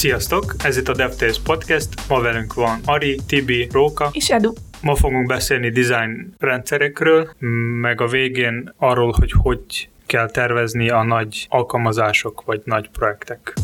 Sziasztok! Ez itt a DevTales Podcast. Ma velünk van Ari, Tibi, Róka. És Edu. Ma fogunk beszélni design rendszerekről, meg a végén arról, hogy hogy kell tervezni a nagy alkalmazások vagy nagy projektek.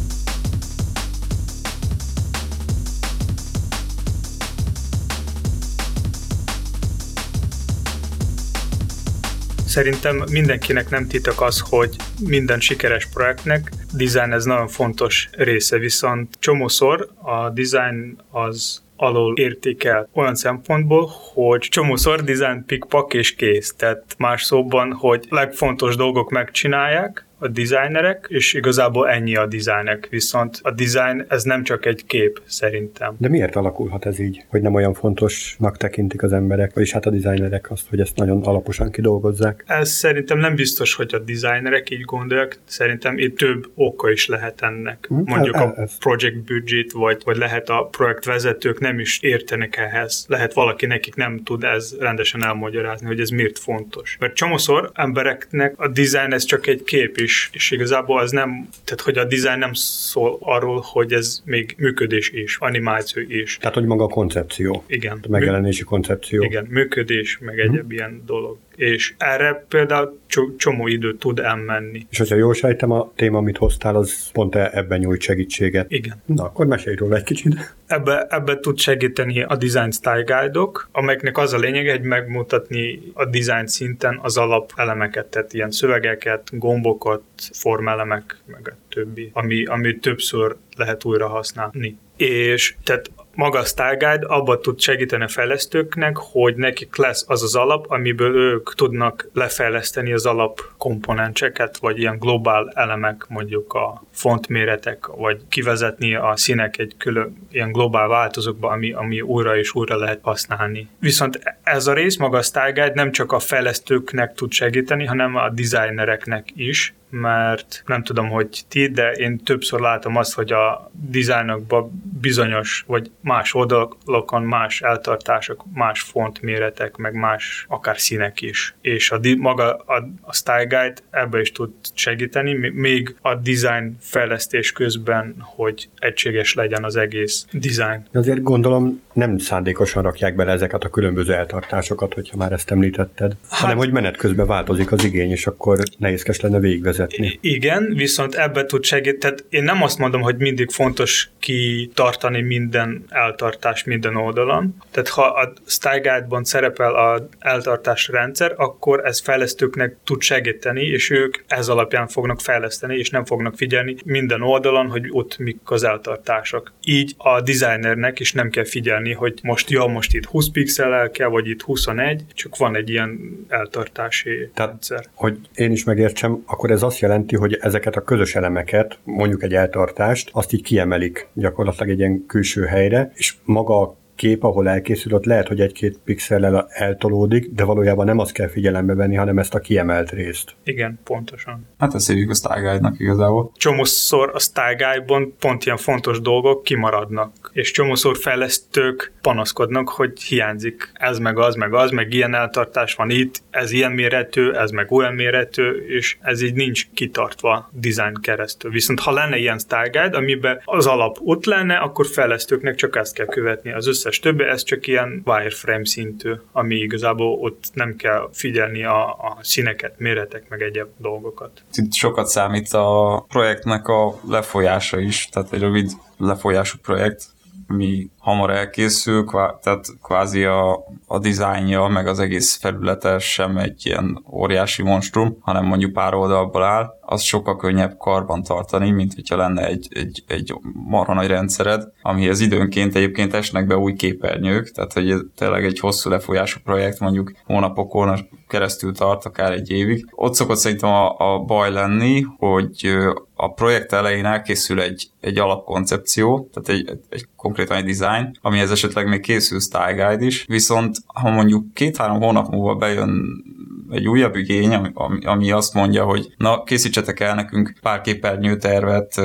Szerintem mindenkinek nem titok az, hogy minden sikeres projektnek design ez nagyon fontos része, viszont csomószor a design az alul értékel olyan szempontból, hogy csomószor design pick-pack és kész. Tehát más szóban, hogy legfontos dolgok megcsinálják, a designerek, és igazából ennyi a designek, viszont a design ez nem csak egy kép, szerintem. De miért alakulhat ez így, hogy nem olyan fontosnak tekintik az emberek, vagyis hát a designerek azt, hogy ezt nagyon alaposan kidolgozzák? Ez szerintem nem biztos, hogy a designerek így gondolják, szerintem itt több oka is lehet ennek. Hmm, Mondjuk a project budget, vagy, vagy lehet a projektvezetők nem is értenek ehhez. Lehet valaki nekik nem tud ez rendesen elmagyarázni, hogy ez miért fontos. Mert csomószor embereknek a design ez csak egy kép is, és igazából az nem, tehát hogy a design nem szól arról, hogy ez még működés is, animáció is. Tehát, hogy maga a koncepció. Igen. A megjelenési koncepció. Igen, működés, meg egyéb hmm. ilyen dolog és erre például csomó időt tud elmenni. És hogyha jól sejtem, a téma, amit hoztál, az pont e- ebben nyújt segítséget. Igen. Na, akkor mesélj róla egy kicsit. Ebbe, ebbe tud segíteni a Design Style Guide-ok, amelyeknek az a lényeg, hogy megmutatni a design szinten az alapelemeket, tehát ilyen szövegeket, gombokat, formelemek, meg a többi, ami, ami többször lehet újra használni. És tehát maga a Style Guide abba tud segíteni a fejlesztőknek, hogy nekik lesz az az alap, amiből ők tudnak lefejleszteni az alap komponenseket, vagy ilyen globál elemek, mondjuk a fontméretek, vagy kivezetni a színek egy külön ilyen globál változókba, ami, ami újra és újra lehet használni. Viszont ez a rész, maga a Style Guide nem csak a fejlesztőknek tud segíteni, hanem a designereknek is, mert nem tudom, hogy ti, de én többször látom azt, hogy a dizájnokban bizonyos, vagy más oldalokon más eltartások, más fontméretek, meg más akár színek is. És a maga a, a Style Guide ebbe is tud segíteni, még a design fejlesztés közben, hogy egységes legyen az egész design. Azért gondolom nem szándékosan rakják bele ezeket a különböző eltartásokat, hogyha már ezt említetted, hát, hanem hogy menet közben változik az igény, és akkor nehézkes lenne végigvezetni. Igen, viszont ebbe tud segíteni. Tehát én nem azt mondom, hogy mindig fontos kitartani minden eltartás minden oldalon. Tehát ha a Style Guide-ban szerepel az eltartás rendszer, akkor ez fejlesztőknek tud segíteni, és ők ez alapján fognak fejleszteni, és nem fognak figyelni minden oldalon, hogy ott mik az eltartások. Így a designernek is nem kell figyelni hogy most ja, most itt 20 pixel kell, vagy itt 21, csak van egy ilyen eltartási Tehát, rendszer. hogy én is megértsem, akkor ez azt jelenti, hogy ezeket a közös elemeket, mondjuk egy eltartást, azt így kiemelik gyakorlatilag egy ilyen külső helyre, és maga a kép, ahol elkészül, ott lehet, hogy egy-két pixellel eltolódik, de valójában nem azt kell figyelembe venni, hanem ezt a kiemelt részt. Igen, pontosan. Hát ezt hívjuk a Style Guide-nak igazából. Csomószor a Style Guide-ban pont ilyen fontos dolgok kimaradnak, és csomószor fejlesztők panaszkodnak, hogy hiányzik ez meg az, meg az, meg ilyen eltartás van itt, ez ilyen méretű, ez meg olyan méretű, és ez így nincs kitartva design keresztül. Viszont ha lenne ilyen Style Guide, amiben az alap ott lenne, akkor fejlesztőknek csak ezt kell követni. Az összes összes többi, ez csak ilyen wireframe szintű, ami igazából ott nem kell figyelni a, a színeket, méretek, meg egyéb dolgokat. Itt sokat számít a projektnek a lefolyása is, tehát egy rövid lefolyású projekt, mi hamar elkészül, kvá, tehát kvázi a, a dizájnja, meg az egész felülete sem egy ilyen óriási monstrum, hanem mondjuk pár oldalból áll, az sokkal könnyebb karban tartani, mint hogyha lenne egy, egy, egy marha nagy rendszered, amihez időnként egyébként esnek be új képernyők, tehát hogy ez tényleg egy hosszú lefolyású projekt, mondjuk hónapokon keresztül tart, akár egy évig. Ott szokott szerintem a, a baj lenni, hogy a projekt elején elkészül egy, egy alapkoncepció, tehát egy, egy konkrétan egy design, amihez esetleg még készül style guide is, viszont ha mondjuk két-három hónap múlva bejön egy újabb igény, ami, ami azt mondja, hogy na, készítsetek el nekünk pár képernyőtervet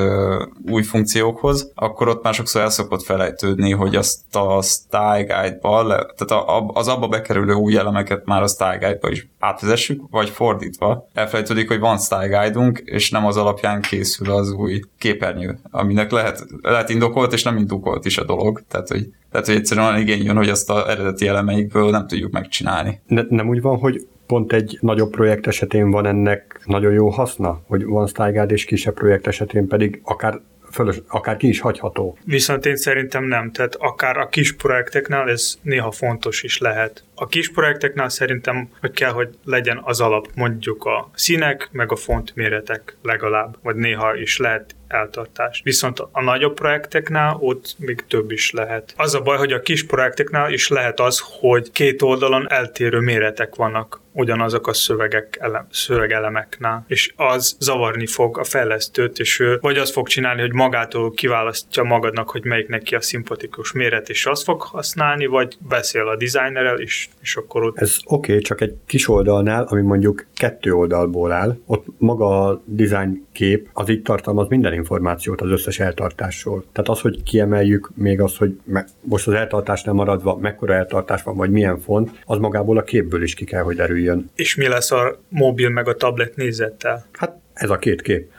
új funkciókhoz, akkor ott már sokszor el szokott felejtődni, hogy azt a Style Guide-ba, tehát az abba bekerülő új elemeket már a Style Guide-ba is átvezessük, vagy fordítva. Elfelejtődik, hogy van Style Guide-unk, és nem az alapján készül az új képernyő, aminek lehet, lehet indokolt, és nem indokolt is a dolog. Tehát, hogy tehát, hogy egyszerűen igény jön, hogy azt a eredeti elemeikből nem tudjuk megcsinálni. Ne, nem úgy van, hogy pont egy nagyobb projekt esetén van ennek nagyon jó haszna, hogy van StyleGuard és kisebb projekt esetén pedig akár fölös, akár ki is hagyható. Viszont én szerintem nem, tehát akár a kis projekteknál ez néha fontos is lehet. A kis projekteknál szerintem, hogy kell, hogy legyen az alap, mondjuk a színek, meg a font méretek legalább, vagy néha is lehet eltartás. Viszont a nagyobb projekteknál ott még több is lehet. Az a baj, hogy a kis projekteknál is lehet az, hogy két oldalon eltérő méretek vannak ugyanazok a szövegek ele, szövegelemeknál, és az zavarni fog a fejlesztőt, és ő vagy azt fog csinálni, hogy magától kiválasztja magadnak, hogy melyik neki a szimpatikus méret, és azt fog használni, vagy beszél a designerrel, és, és akkor ott... Ez oké, okay, csak egy kis oldalnál, ami mondjuk kettő oldalból áll, ott maga a design kép, az itt tartalmaz minden információt az összes eltartásról. Tehát az, hogy kiemeljük még az, hogy me- most az eltartásnál maradva mekkora eltartás van, vagy milyen font, az magából a képből is ki kell, hogy derüljön. És mi lesz a mobil meg a tablet nézettel? Hát ez a két kép.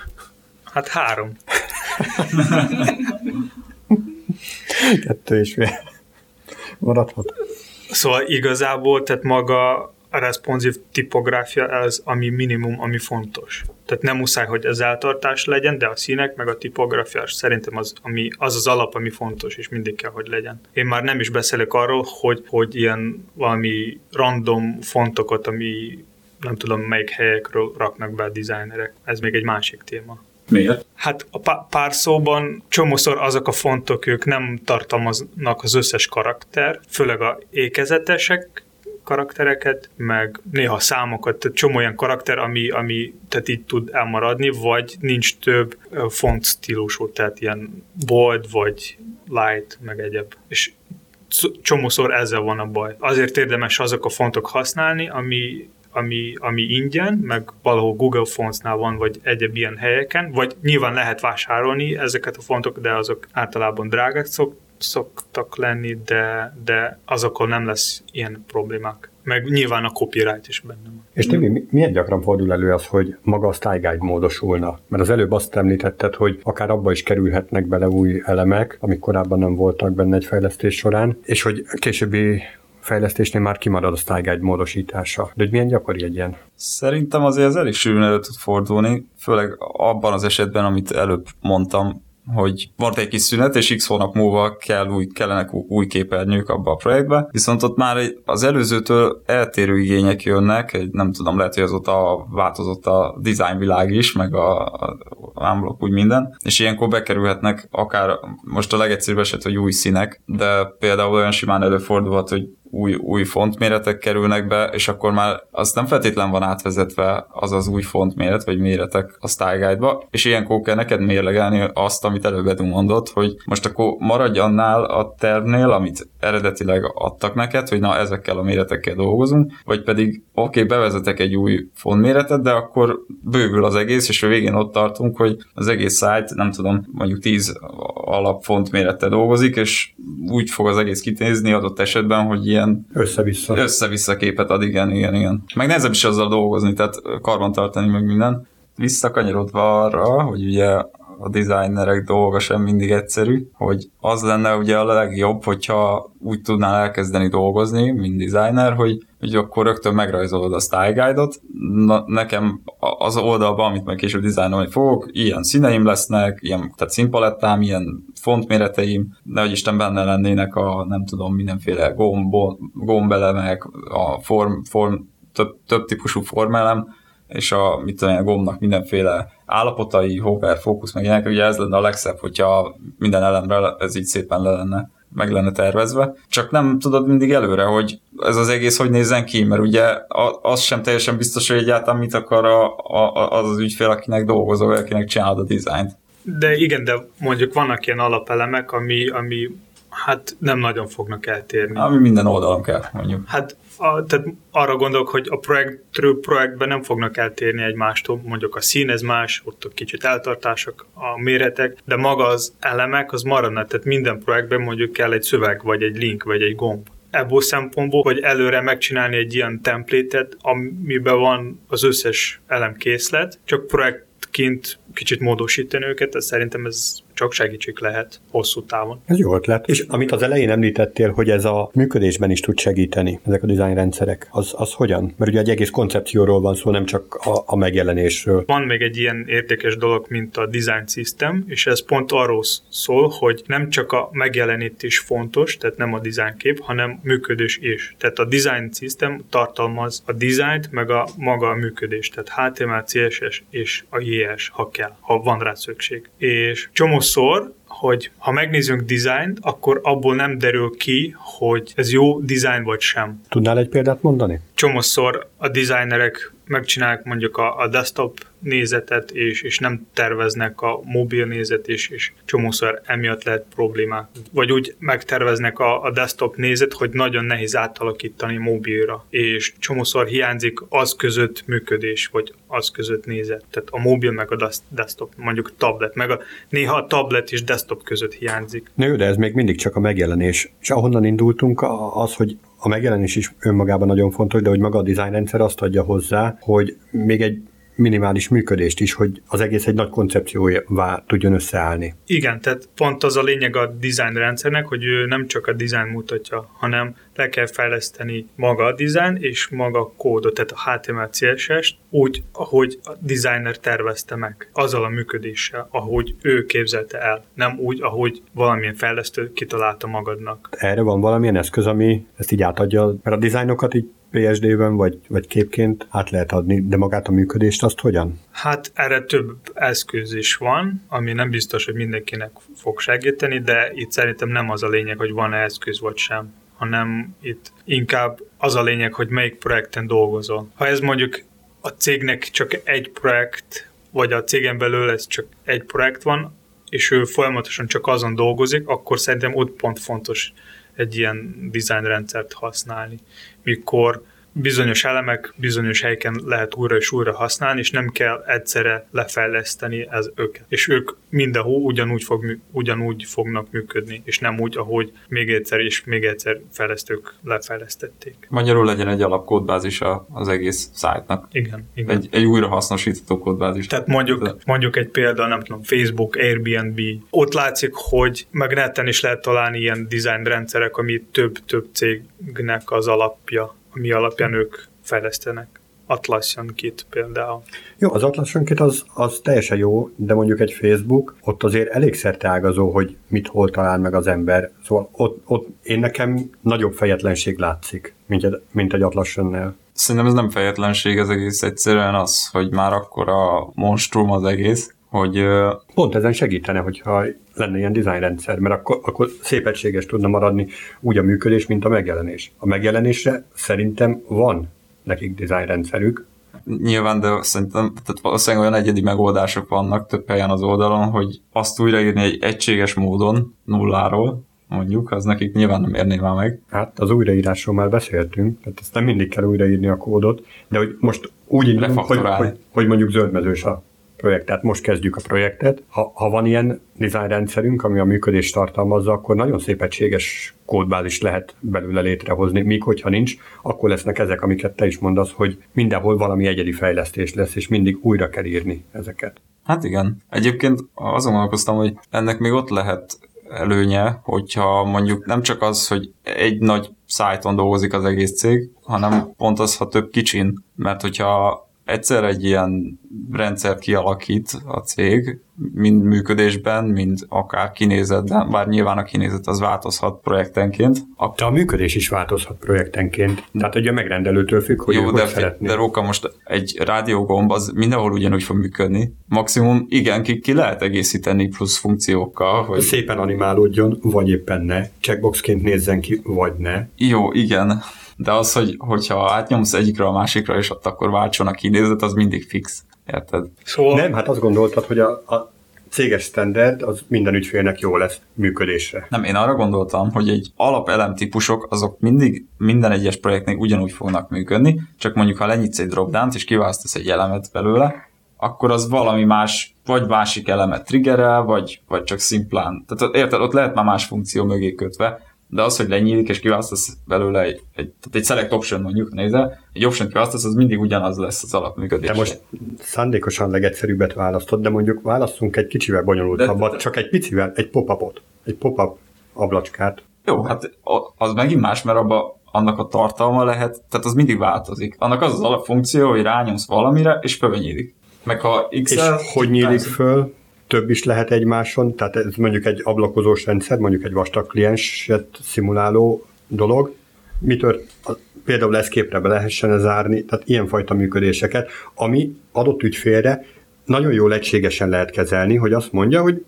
Hát három. Kettő és fél. Maradhat. Szóval igazából, tehát maga a responsív tipográfia az, ami minimum, ami fontos. Tehát nem muszáj, hogy ez eltartás legyen, de a színek meg a tipográfia szerintem az, ami, az az alap, ami fontos, és mindig kell, hogy legyen. Én már nem is beszélek arról, hogy, hogy ilyen valami random fontokat, ami nem tudom melyik helyekről raknak be a designerek. Ez még egy másik téma. Miért? Hát a pár szóban csomószor azok a fontok, ők nem tartalmaznak az összes karakter, főleg a ékezetesek, karaktereket, meg néha számokat, tehát csomó olyan karakter, ami, ami tehát így tud elmaradni, vagy nincs több font stílusú, tehát ilyen bold, vagy light, meg egyéb. És csomószor ezzel van a baj. Azért érdemes azok a fontok használni, ami ami, ami ingyen, meg valahol Google Fontsnál van, vagy egyéb ilyen helyeken, vagy nyilván lehet vásárolni ezeket a fontok, de azok általában drágák szok, szoktak lenni, de, de azokon nem lesz ilyen problémák. Meg nyilván a copyright is benne van. És Timi, milyen gyakran fordul elő az, hogy maga a Style Guide módosulna? Mert az előbb azt említetted, hogy akár abba is kerülhetnek bele új elemek, amik korábban nem voltak benne egy fejlesztés során, és hogy későbbi fejlesztésnél már kimarad a Style Guide módosítása. De hogy milyen gyakori egy ilyen? Szerintem azért ez elég sűrűn elő tud fordulni, főleg abban az esetben, amit előbb mondtam, hogy van egy kis szünet, és x hónap múlva kell új, kellenek új képernyők abba a projektbe, viszont ott már az előzőtől eltérő igények jönnek, nem tudom, lehet, hogy azóta változott a design világ is, meg a, a úgy minden, és ilyenkor bekerülhetnek akár most a legegyszerűbb eset, hogy új színek, de például olyan simán előfordulhat, hogy új, új fontméretek kerülnek be, és akkor már az nem feltétlen van átvezetve az az új fontméret, vagy méretek a Style Guide-ba, és ilyenkor kell neked mérlegelni azt, amit előbb Edu mondott, hogy most akkor maradj annál a tervnél, amit eredetileg adtak neked, hogy na ezekkel a méretekkel dolgozunk, vagy pedig oké, okay, bevezetek egy új fontméretet, de akkor bővül az egész, és a végén ott tartunk, hogy az egész site, nem tudom, mondjuk 10 alap fontmérettel dolgozik, és úgy fog az egész kitézni adott esetben, hogy ilyen ilyen össze-vissza. össze-vissza képet ad, igen, igen, igen. Meg nehezebb is azzal dolgozni, tehát karbantartani meg minden. Visszakanyarodva arra, hogy ugye a designerek dolga sem mindig egyszerű, hogy az lenne ugye a legjobb, hogyha úgy tudnál elkezdeni dolgozni, mint designer, hogy, hogy akkor rögtön megrajzolod a style guide-ot. Na, nekem az oldalban, amit meg később dizájnolni fogok, ilyen színeim lesznek, ilyen, tehát színpalettám, ilyen fontméreteim, nehogy Isten benne lennének a, nem tudom, mindenféle gomb, gombelemek, a form, form több, több típusú formelem, és a, mit tudom, a gombnak mindenféle állapotai, hover, fókusz, meg ilyenek, ugye ez lenne a legszebb, hogyha minden elemre ez így szépen le lenne meg lenne tervezve, csak nem tudod mindig előre, hogy ez az egész hogy nézzen ki, mert ugye az sem teljesen biztos, hogy egyáltalán mit akar a, a, az az ügyfél, akinek dolgozol, akinek csinálod a dizájnt. De igen, de mondjuk vannak ilyen alapelemek, ami, ami Hát nem nagyon fognak eltérni. Ami minden oldalon kell, mondjuk. Hát a, tehát arra gondolok, hogy a projektről projektben nem fognak eltérni egymástól, mondjuk a szín ez más, ott a kicsit eltartások, a méretek, de maga az elemek az maradnak, tehát minden projektben mondjuk kell egy szöveg, vagy egy link, vagy egy gomb ebből szempontból, hogy előre megcsinálni egy ilyen templétet, amiben van az összes elemkészlet, csak projektként kicsit módosítani őket, ez szerintem ez csak segítség lehet hosszú távon. Ez jó ötlet. És amit az elején említettél, hogy ez a működésben is tud segíteni, ezek a rendszerek, az, az hogyan? Mert ugye egy egész koncepcióról van szó, nem csak a, a megjelenésről. Van még egy ilyen érdekes dolog, mint a design system, és ez pont arról szól, hogy nem csak a megjelenítés fontos, tehát nem a design kép, hanem működés is. Tehát a design system tartalmaz a designt, meg a maga a működés, tehát HTML, CSS és a JS, ha kell, ha van rá szükség. És csomó csomószor, hogy ha megnézzünk dizájnt, akkor abból nem derül ki, hogy ez jó dizájn vagy sem. Tudnál egy példát mondani? Csomószor a designerek megcsinálják mondjuk a, a desktop nézetet, és, és nem terveznek a mobil nézet, és, és csomószor emiatt lehet problémák. Vagy úgy megterveznek a, a desktop nézet, hogy nagyon nehéz átalakítani mobilra, és csomószor hiányzik az között működés, vagy az között nézet. Tehát a mobil meg a desktop, mondjuk tablet, meg a, néha a tablet és desktop között hiányzik. Nő, de ez még mindig csak a megjelenés. És ahonnan indultunk, az, hogy a megjelenés is önmagában nagyon fontos, de hogy maga a rendszer azt adja hozzá, hogy még egy minimális működést is, hogy az egész egy nagy koncepcióvá tudjon összeállni. Igen, tehát pont az a lényeg a design rendszernek, hogy ő nem csak a design mutatja, hanem le kell fejleszteni maga a design és maga a kódot, tehát a HTML, CSS-t úgy, ahogy a designer tervezte meg, azzal a működéssel, ahogy ő képzelte el, nem úgy, ahogy valamilyen fejlesztő kitalálta magadnak. Erre van valamilyen eszköz, ami ezt így átadja, mert a dizájnokat így PSD-ben vagy, vagy képként át lehet adni, de magát a működést azt hogyan? Hát erre több eszköz is van, ami nem biztos, hogy mindenkinek fog segíteni, de itt szerintem nem az a lényeg, hogy van-e eszköz vagy sem, hanem itt inkább az a lényeg, hogy melyik projekten dolgozol. Ha ez mondjuk a cégnek csak egy projekt, vagy a cégen belül ez csak egy projekt van, és ő folyamatosan csak azon dolgozik, akkor szerintem ott pont fontos egy ilyen design rendszert használni. Mikor bizonyos elemek bizonyos helyeken lehet újra és újra használni, és nem kell egyszerre lefejleszteni ez őket. És ők mindenhol ugyanúgy, fog, ugyanúgy fognak működni, és nem úgy, ahogy még egyszer és még egyszer fejlesztők lefejlesztették. Magyarul legyen egy alapkódbázis az egész szájtnak. Igen, igen. Egy, egy újra hasznosítható kódbázis. Tehát mondjuk, mondjuk egy példa, nem tudom, Facebook, Airbnb, ott látszik, hogy meg neten is lehet találni ilyen design rendszerek, ami több-több cégnek az alapja ami alapján ők fejlesztenek. Atlassian Kit például. Jó, az Atlassian Kit az, az teljesen jó, de mondjuk egy Facebook, ott azért elég ágazó, hogy mit hol talál meg az ember. Szóval ott, ott én nekem nagyobb fejetlenség látszik, mint egy, mint egy Atlassian-nel. Szerintem ez nem fejetlenség, ez egész egyszerűen az, hogy már akkor a monstrum az egész, hogy... Pont ezen segítene, hogyha lenne ilyen dizájnrendszer, mert akkor, akkor szép egységes tudna maradni úgy a működés, mint a megjelenés. A megjelenésre szerintem van nekik dizájnrendszerük. Nyilván, de szerintem tehát valószínűleg olyan egyedi megoldások vannak több helyen az oldalon, hogy azt újraírni egy egységes módon, nulláról, mondjuk, az nekik nyilván nem érné már meg. Hát az újraírásról már beszéltünk, tehát ezt nem mindig kell újraírni a kódot, de hogy most úgy indulunk, hogy, hogy, hogy mondjuk zöldmezős a projekt, tehát most kezdjük a projektet. Ha, ha van ilyen design rendszerünk, ami a működést tartalmazza, akkor nagyon szép egységes kódbázis lehet belőle létrehozni, míg hogyha nincs, akkor lesznek ezek, amiket te is mondasz, hogy mindenhol valami egyedi fejlesztés lesz, és mindig újra kell írni ezeket. Hát igen. Egyébként azon gondolkoztam, hogy ennek még ott lehet előnye, hogyha mondjuk nem csak az, hogy egy nagy szájton dolgozik az egész cég, hanem pont az, ha több kicsin, mert hogyha egyszer egy ilyen rendszer kialakít a cég, mind működésben, mind akár kinézetben, bár nyilván a kinézet az változhat projektenként. A... De a működés is változhat projektenként. Tehát ugye a megrendelőtől függ, hogy Jó, de, szeretné. de Róka most egy rádiógomb az mindenhol ugyanúgy fog működni. Maximum igen, ki, ki lehet egészíteni plusz funkciókkal. Hogy... Szépen animálódjon, vagy éppen ne. Checkboxként nézzen ki, vagy ne. Jó, igen de az, hogy, hogyha átnyomsz egyikre a másikra, és ott akkor váltson a kinézet, az mindig fix. Érted? Szóval... Nem, hát azt gondoltad, hogy a, a céges standard az minden ügyfélnek jó lesz működésre. Nem, én arra gondoltam, hogy egy alapelem típusok azok mindig minden egyes projektnél ugyanúgy fognak működni, csak mondjuk ha lenyitsz egy dropdown és kiválasztasz egy elemet belőle, akkor az valami más, vagy másik elemet triggerel, vagy, vagy csak szimplán. Tehát érted, ott lehet már más funkció mögé kötve, de az, hogy lenyílik és kiválasztasz belőle egy, egy, tehát egy select option mondjuk nézze, egy option kiválasztasz, az mindig ugyanaz lesz az alapműködés. Te most szándékosan legegyszerűbbet választod, de mondjuk választunk egy kicsivel bonyolultabbat, csak egy picivel, egy pop-upot, egy pop-up ablacskát. Jó, hát az megint más, mert abba annak a tartalma lehet, tehát az mindig változik. Annak az az alapfunkció, hogy rányomsz valamire, és fölnyílik. Meg ha x És hogy nyílik föl? Több is lehet egymáson, tehát ez mondjuk egy ablakozós rendszer, mondjuk egy vastag klienset szimuláló dolog, mitől például eszképre be lehessen zárni, tehát ilyenfajta működéseket, ami adott ügyfélre nagyon jól egységesen lehet kezelni, hogy azt mondja, hogy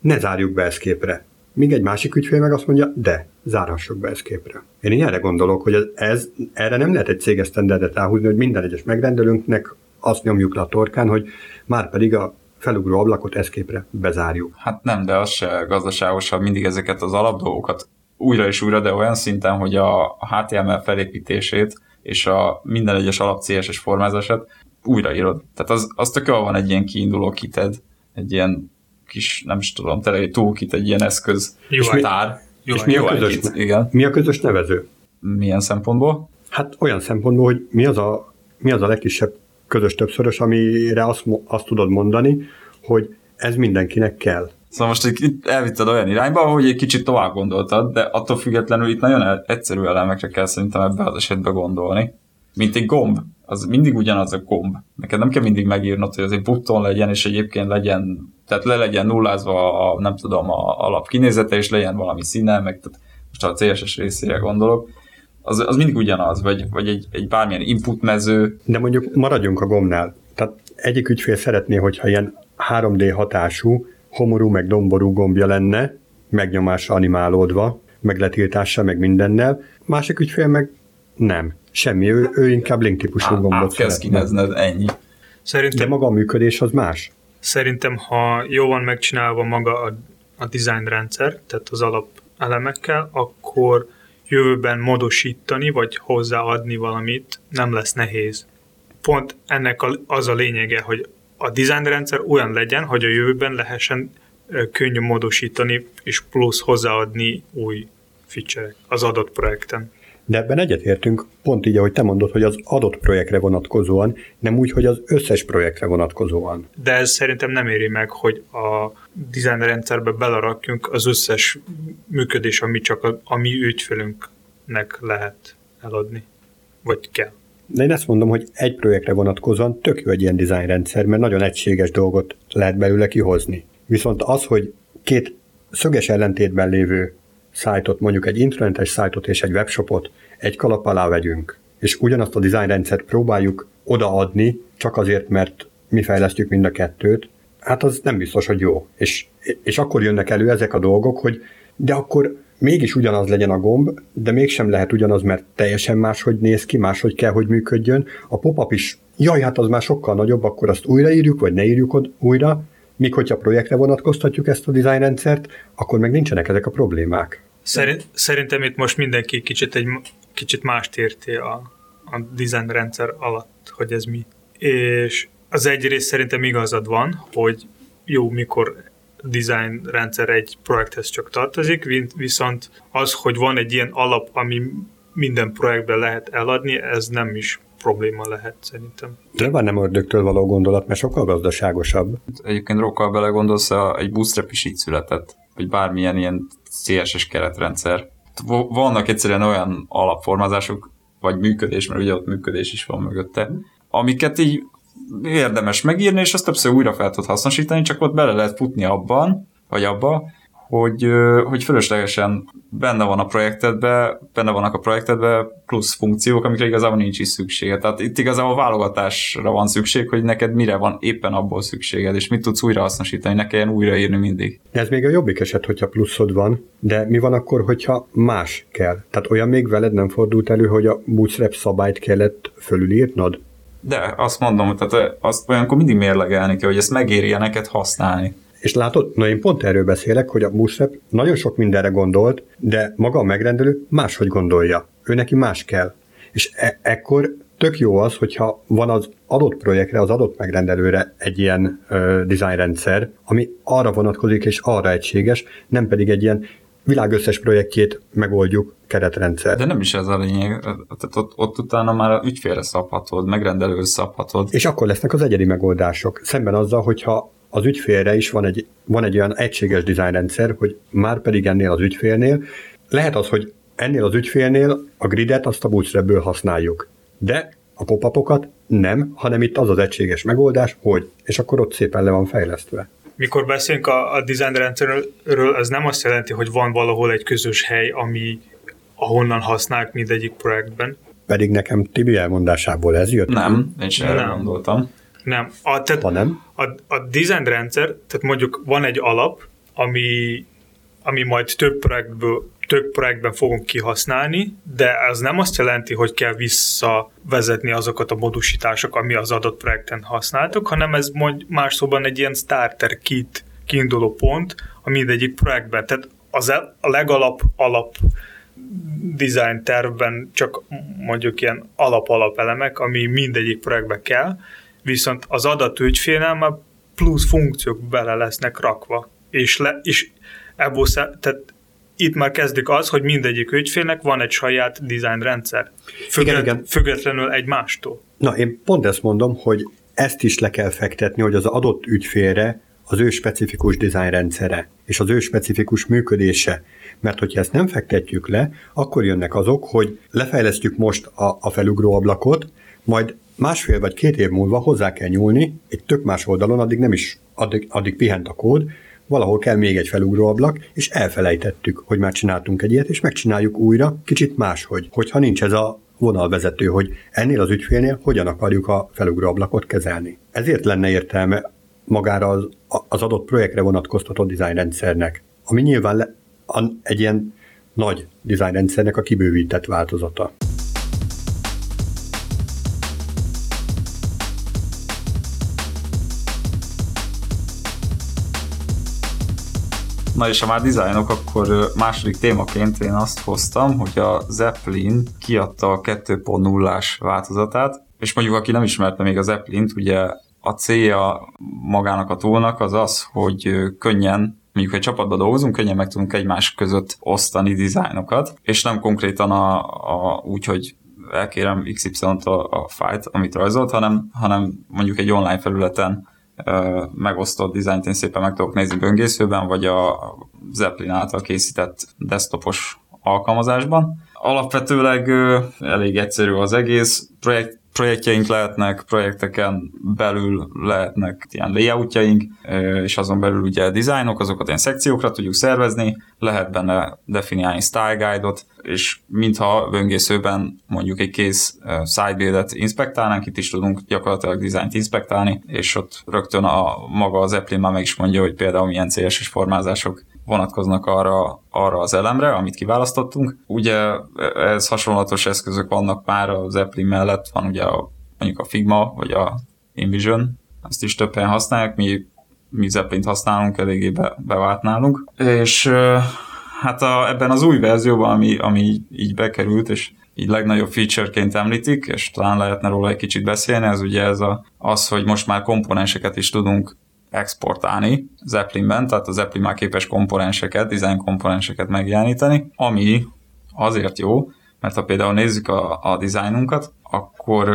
ne zárjuk be eszképre. Míg egy másik ügyfél meg azt mondja, de, zárhassuk be eszképre. Én ilyenre gondolok, hogy ez, ez erre nem lehet egy céges standardet ráhúzni, hogy minden egyes megrendelőnknek azt nyomjuk le a torkán, hogy már pedig a felugró ablakot eszképre bezárjuk. Hát nem, de az se gazdaságosabb mindig ezeket az alapdolgokat újra és újra, de olyan szinten, hogy a HTML felépítését és a minden egyes alap CSS formázását újraírod. Tehát az, az tök van egy ilyen kiinduló kited, egy ilyen kis, nem is tudom, tele egy toolkit, egy ilyen eszköz, jó, és tár. Jó, és mi, a közös, igen. mi a közös nevező? Milyen szempontból? Hát olyan szempontból, hogy mi az a, mi az a legkisebb közös többszörös, amire azt, azt tudod mondani, hogy ez mindenkinek kell. Szóval most itt elvitted olyan irányba, hogy egy kicsit tovább gondoltad, de attól függetlenül itt nagyon egyszerű elemekre kell szerintem ebbe az esetben gondolni. Mint egy gomb, az mindig ugyanaz a gomb. Neked nem kell mindig megírnod, hogy az egy button legyen, és egyébként legyen, tehát le legyen nullázva a, nem tudom, a alap kinézete, és legyen valami színe, meg tehát most a CSS részére gondolok az, az mindig ugyanaz, vagy, vagy egy, egy bármilyen input mező. De mondjuk maradjunk a gombnál. Tehát egyik ügyfél szeretné, hogyha ilyen 3D hatású, homorú meg domború gombja lenne, megnyomásra animálódva, meg letiltással, meg mindennel. Másik ügyfél meg nem. Semmi, ő, ő inkább link típusú Á, gombot szeretne. ennyi. Szerintem, De maga a működés az más. Szerintem, ha jó van megcsinálva maga a, a design rendszer, tehát az alap elemekkel, akkor jövőben módosítani, vagy hozzáadni valamit nem lesz nehéz. Pont ennek az a lényege, hogy a design rendszer olyan legyen, hogy a jövőben lehessen könnyű módosítani és plusz hozzáadni új feature az adott projekten. De ebben egyetértünk, pont így, ahogy te mondod, hogy az adott projektre vonatkozóan, nem úgy, hogy az összes projektre vonatkozóan. De ez szerintem nem éri meg, hogy a design rendszerbe belerakjunk az összes működés, ami csak a, a mi ügyfelünknek lehet eladni, vagy kell. De én ezt mondom, hogy egy projektre vonatkozóan tök jó egy ilyen design rendszer, mert nagyon egységes dolgot lehet belőle kihozni. Viszont az, hogy két szöges ellentétben lévő szájtot, mondjuk egy internetes szájtot és egy webshopot egy kalap alá vegyünk, és ugyanazt a design rendszert próbáljuk odaadni, csak azért, mert mi fejlesztjük mind a kettőt, hát az nem biztos, hogy jó. És, és akkor jönnek elő ezek a dolgok, hogy de akkor mégis ugyanaz legyen a gomb, de mégsem lehet ugyanaz, mert teljesen máshogy néz ki, máshogy kell, hogy működjön. A pop-up is, jaj, hát az már sokkal nagyobb, akkor azt újraírjuk, vagy ne írjuk újra, míg hogyha projektre vonatkoztatjuk ezt a design rendszert, akkor meg nincsenek ezek a problémák. Szerint, szerintem itt most mindenki kicsit, egy, kicsit mást érti a, a design rendszer alatt, hogy ez mi. És az egyrészt szerintem igazad van, hogy jó, mikor design rendszer egy projekthez csak tartozik, viszont az, hogy van egy ilyen alap, ami minden projektben lehet eladni, ez nem is probléma lehet szerintem. Nyilván nem ördögtől való gondolat, mert sokkal gazdaságosabb. Egyébként rokkal belegondolsz, egy bootstrap is így született, vagy bármilyen ilyen CSS keretrendszer. Vannak egyszerűen olyan alapformázások, vagy működés, mert ugye ott működés is van mögötte, amiket így érdemes megírni, és azt többször újra fel tud hasznosítani, csak ott bele lehet futni abban, vagy abba, hogy, hogy fölöslegesen benne van a projektedbe, benne vannak a projektedbe plusz funkciók, amikre igazából nincs is szüksége. Tehát itt igazából válogatásra van szükség, hogy neked mire van éppen abból szükséged, és mit tudsz újra hasznosítani, ne kelljen újraírni mindig. Ez még a jobbik eset, hogyha pluszod van, de mi van akkor, hogyha más kell? Tehát olyan még veled nem fordult elő, hogy a bootstrap szabályt kellett fölülírnod? De azt mondom, tehát azt olyankor mindig mérlegelni kell, hogy ezt megérje neked használni. És látod, na én pont erről beszélek, hogy a Bootstrap nagyon sok mindenre gondolt, de maga a megrendelő máshogy gondolja. Ő neki más kell. És e- ekkor tök jó az, hogyha van az adott projektre, az adott megrendelőre egy ilyen ö, designrendszer, ami arra vonatkozik és arra egységes, nem pedig egy ilyen világ összes projektjét megoldjuk keretrendszer. De nem is ez a lényeg, tehát ott, ott utána már a ügyfélre szabhatod, megrendelőre szabhatod. És akkor lesznek az egyedi megoldások. Szemben azzal, hogyha az ügyfélre is van egy, van egy olyan egységes designrendszer, hogy már pedig ennél az ügyfélnél, lehet az, hogy ennél az ügyfélnél a gridet azt a bootstrapből használjuk. De a pop nem, hanem itt az az egységes megoldás, hogy, és akkor ott szépen le van fejlesztve. Mikor beszélünk a, a design rendszerről, ez nem azt jelenti, hogy van valahol egy közös hely, ami ahonnan használják mindegyik projektben. Pedig nekem Tibi elmondásából ez jött. Nem, én sem erre gondoltam. Nem. A, tehát ha nem? A, a design rendszer, tehát mondjuk van egy alap, ami, ami majd több projektből több projektben fogunk kihasználni, de ez nem azt jelenti, hogy kell visszavezetni azokat a modusítások, ami az adott projekten használtuk, hanem ez mond, más szóban egy ilyen starter kit kiinduló pont a mindegyik projektben. Tehát az a legalap alap design tervben csak mondjuk ilyen alap-alap elemek, ami mindegyik projektbe kell, viszont az adat már plusz funkciók bele lesznek rakva. És, le, és ebből, tehát itt már kezdik az, hogy mindegyik ügyfélnek van egy saját design rendszer, függet, igen, igen. függetlenül egymástól. Na, én pont ezt mondom, hogy ezt is le kell fektetni, hogy az adott ügyfélre az ő specifikus design rendszere és az ő specifikus működése. Mert hogyha ezt nem fektetjük le, akkor jönnek azok, hogy lefejlesztjük most a, a felugró ablakot, majd másfél vagy két év múlva hozzá kell nyúlni egy tök más oldalon, addig nem is, addig, addig pihent a kód, valahol kell még egy felugróablak, és elfelejtettük, hogy már csináltunk egy ilyet, és megcsináljuk újra, kicsit máshogy. Hogyha nincs ez a vonalvezető, hogy ennél az ügyfélnél hogyan akarjuk a felugróablakot kezelni. Ezért lenne értelme magára az, az adott projektre vonatkoztató dizájnrendszernek, ami nyilván le, egy ilyen nagy dizájnrendszernek a kibővített változata. Na és ha már dizájnok, akkor második témaként én azt hoztam, hogy a Zeppelin kiadta a 2.0-ás változatát, és mondjuk aki nem ismerte még a Zeppelint, ugye a célja magának a túlnak az az, hogy könnyen mondjuk, egy csapatban dolgozunk, könnyen meg tudunk egymás között osztani dizájnokat, és nem konkrétan a, a úgy, hogy elkérem XY-t a, a fájt, amit rajzolt, hanem, hanem mondjuk egy online felületen megosztott dizájnt én szépen meg tudok nézni böngészőben, vagy a Zeppelin által készített desktopos alkalmazásban. Alapvetőleg elég egyszerű az egész, projekt, projektjeink lehetnek, projekteken belül lehetnek ilyen layoutjaink, és azon belül ugye dizájnok, azokat ilyen szekciókra tudjuk szervezni, lehet benne definiálni style guide-ot, és mintha böngészőben mondjuk egy kész sidebuild-et inspektálnánk, itt is tudunk gyakorlatilag dizájnt inspektálni, és ott rögtön a maga az Apple már meg is mondja, hogy például milyen CSS formázások vonatkoznak arra, arra az elemre, amit kiválasztottunk. Ugye ez hasonlatos eszközök vannak már az Apple mellett, van ugye a, mondjuk a Figma, vagy a InVision, ezt is több helyen használják, mi, mi Zeppelin használunk, eléggé be, bevált nálunk. És hát a, ebben az új verzióban, ami, ami így bekerült, és így legnagyobb featureként említik, és talán lehetne róla egy kicsit beszélni, ez ugye ez a, az, hogy most már komponenseket is tudunk exportálni Zeppelinben, tehát a Zeppelin már képes komponenseket, design komponenseket megjeleníteni, ami azért jó, mert ha például nézzük a, a dizájnunkat, akkor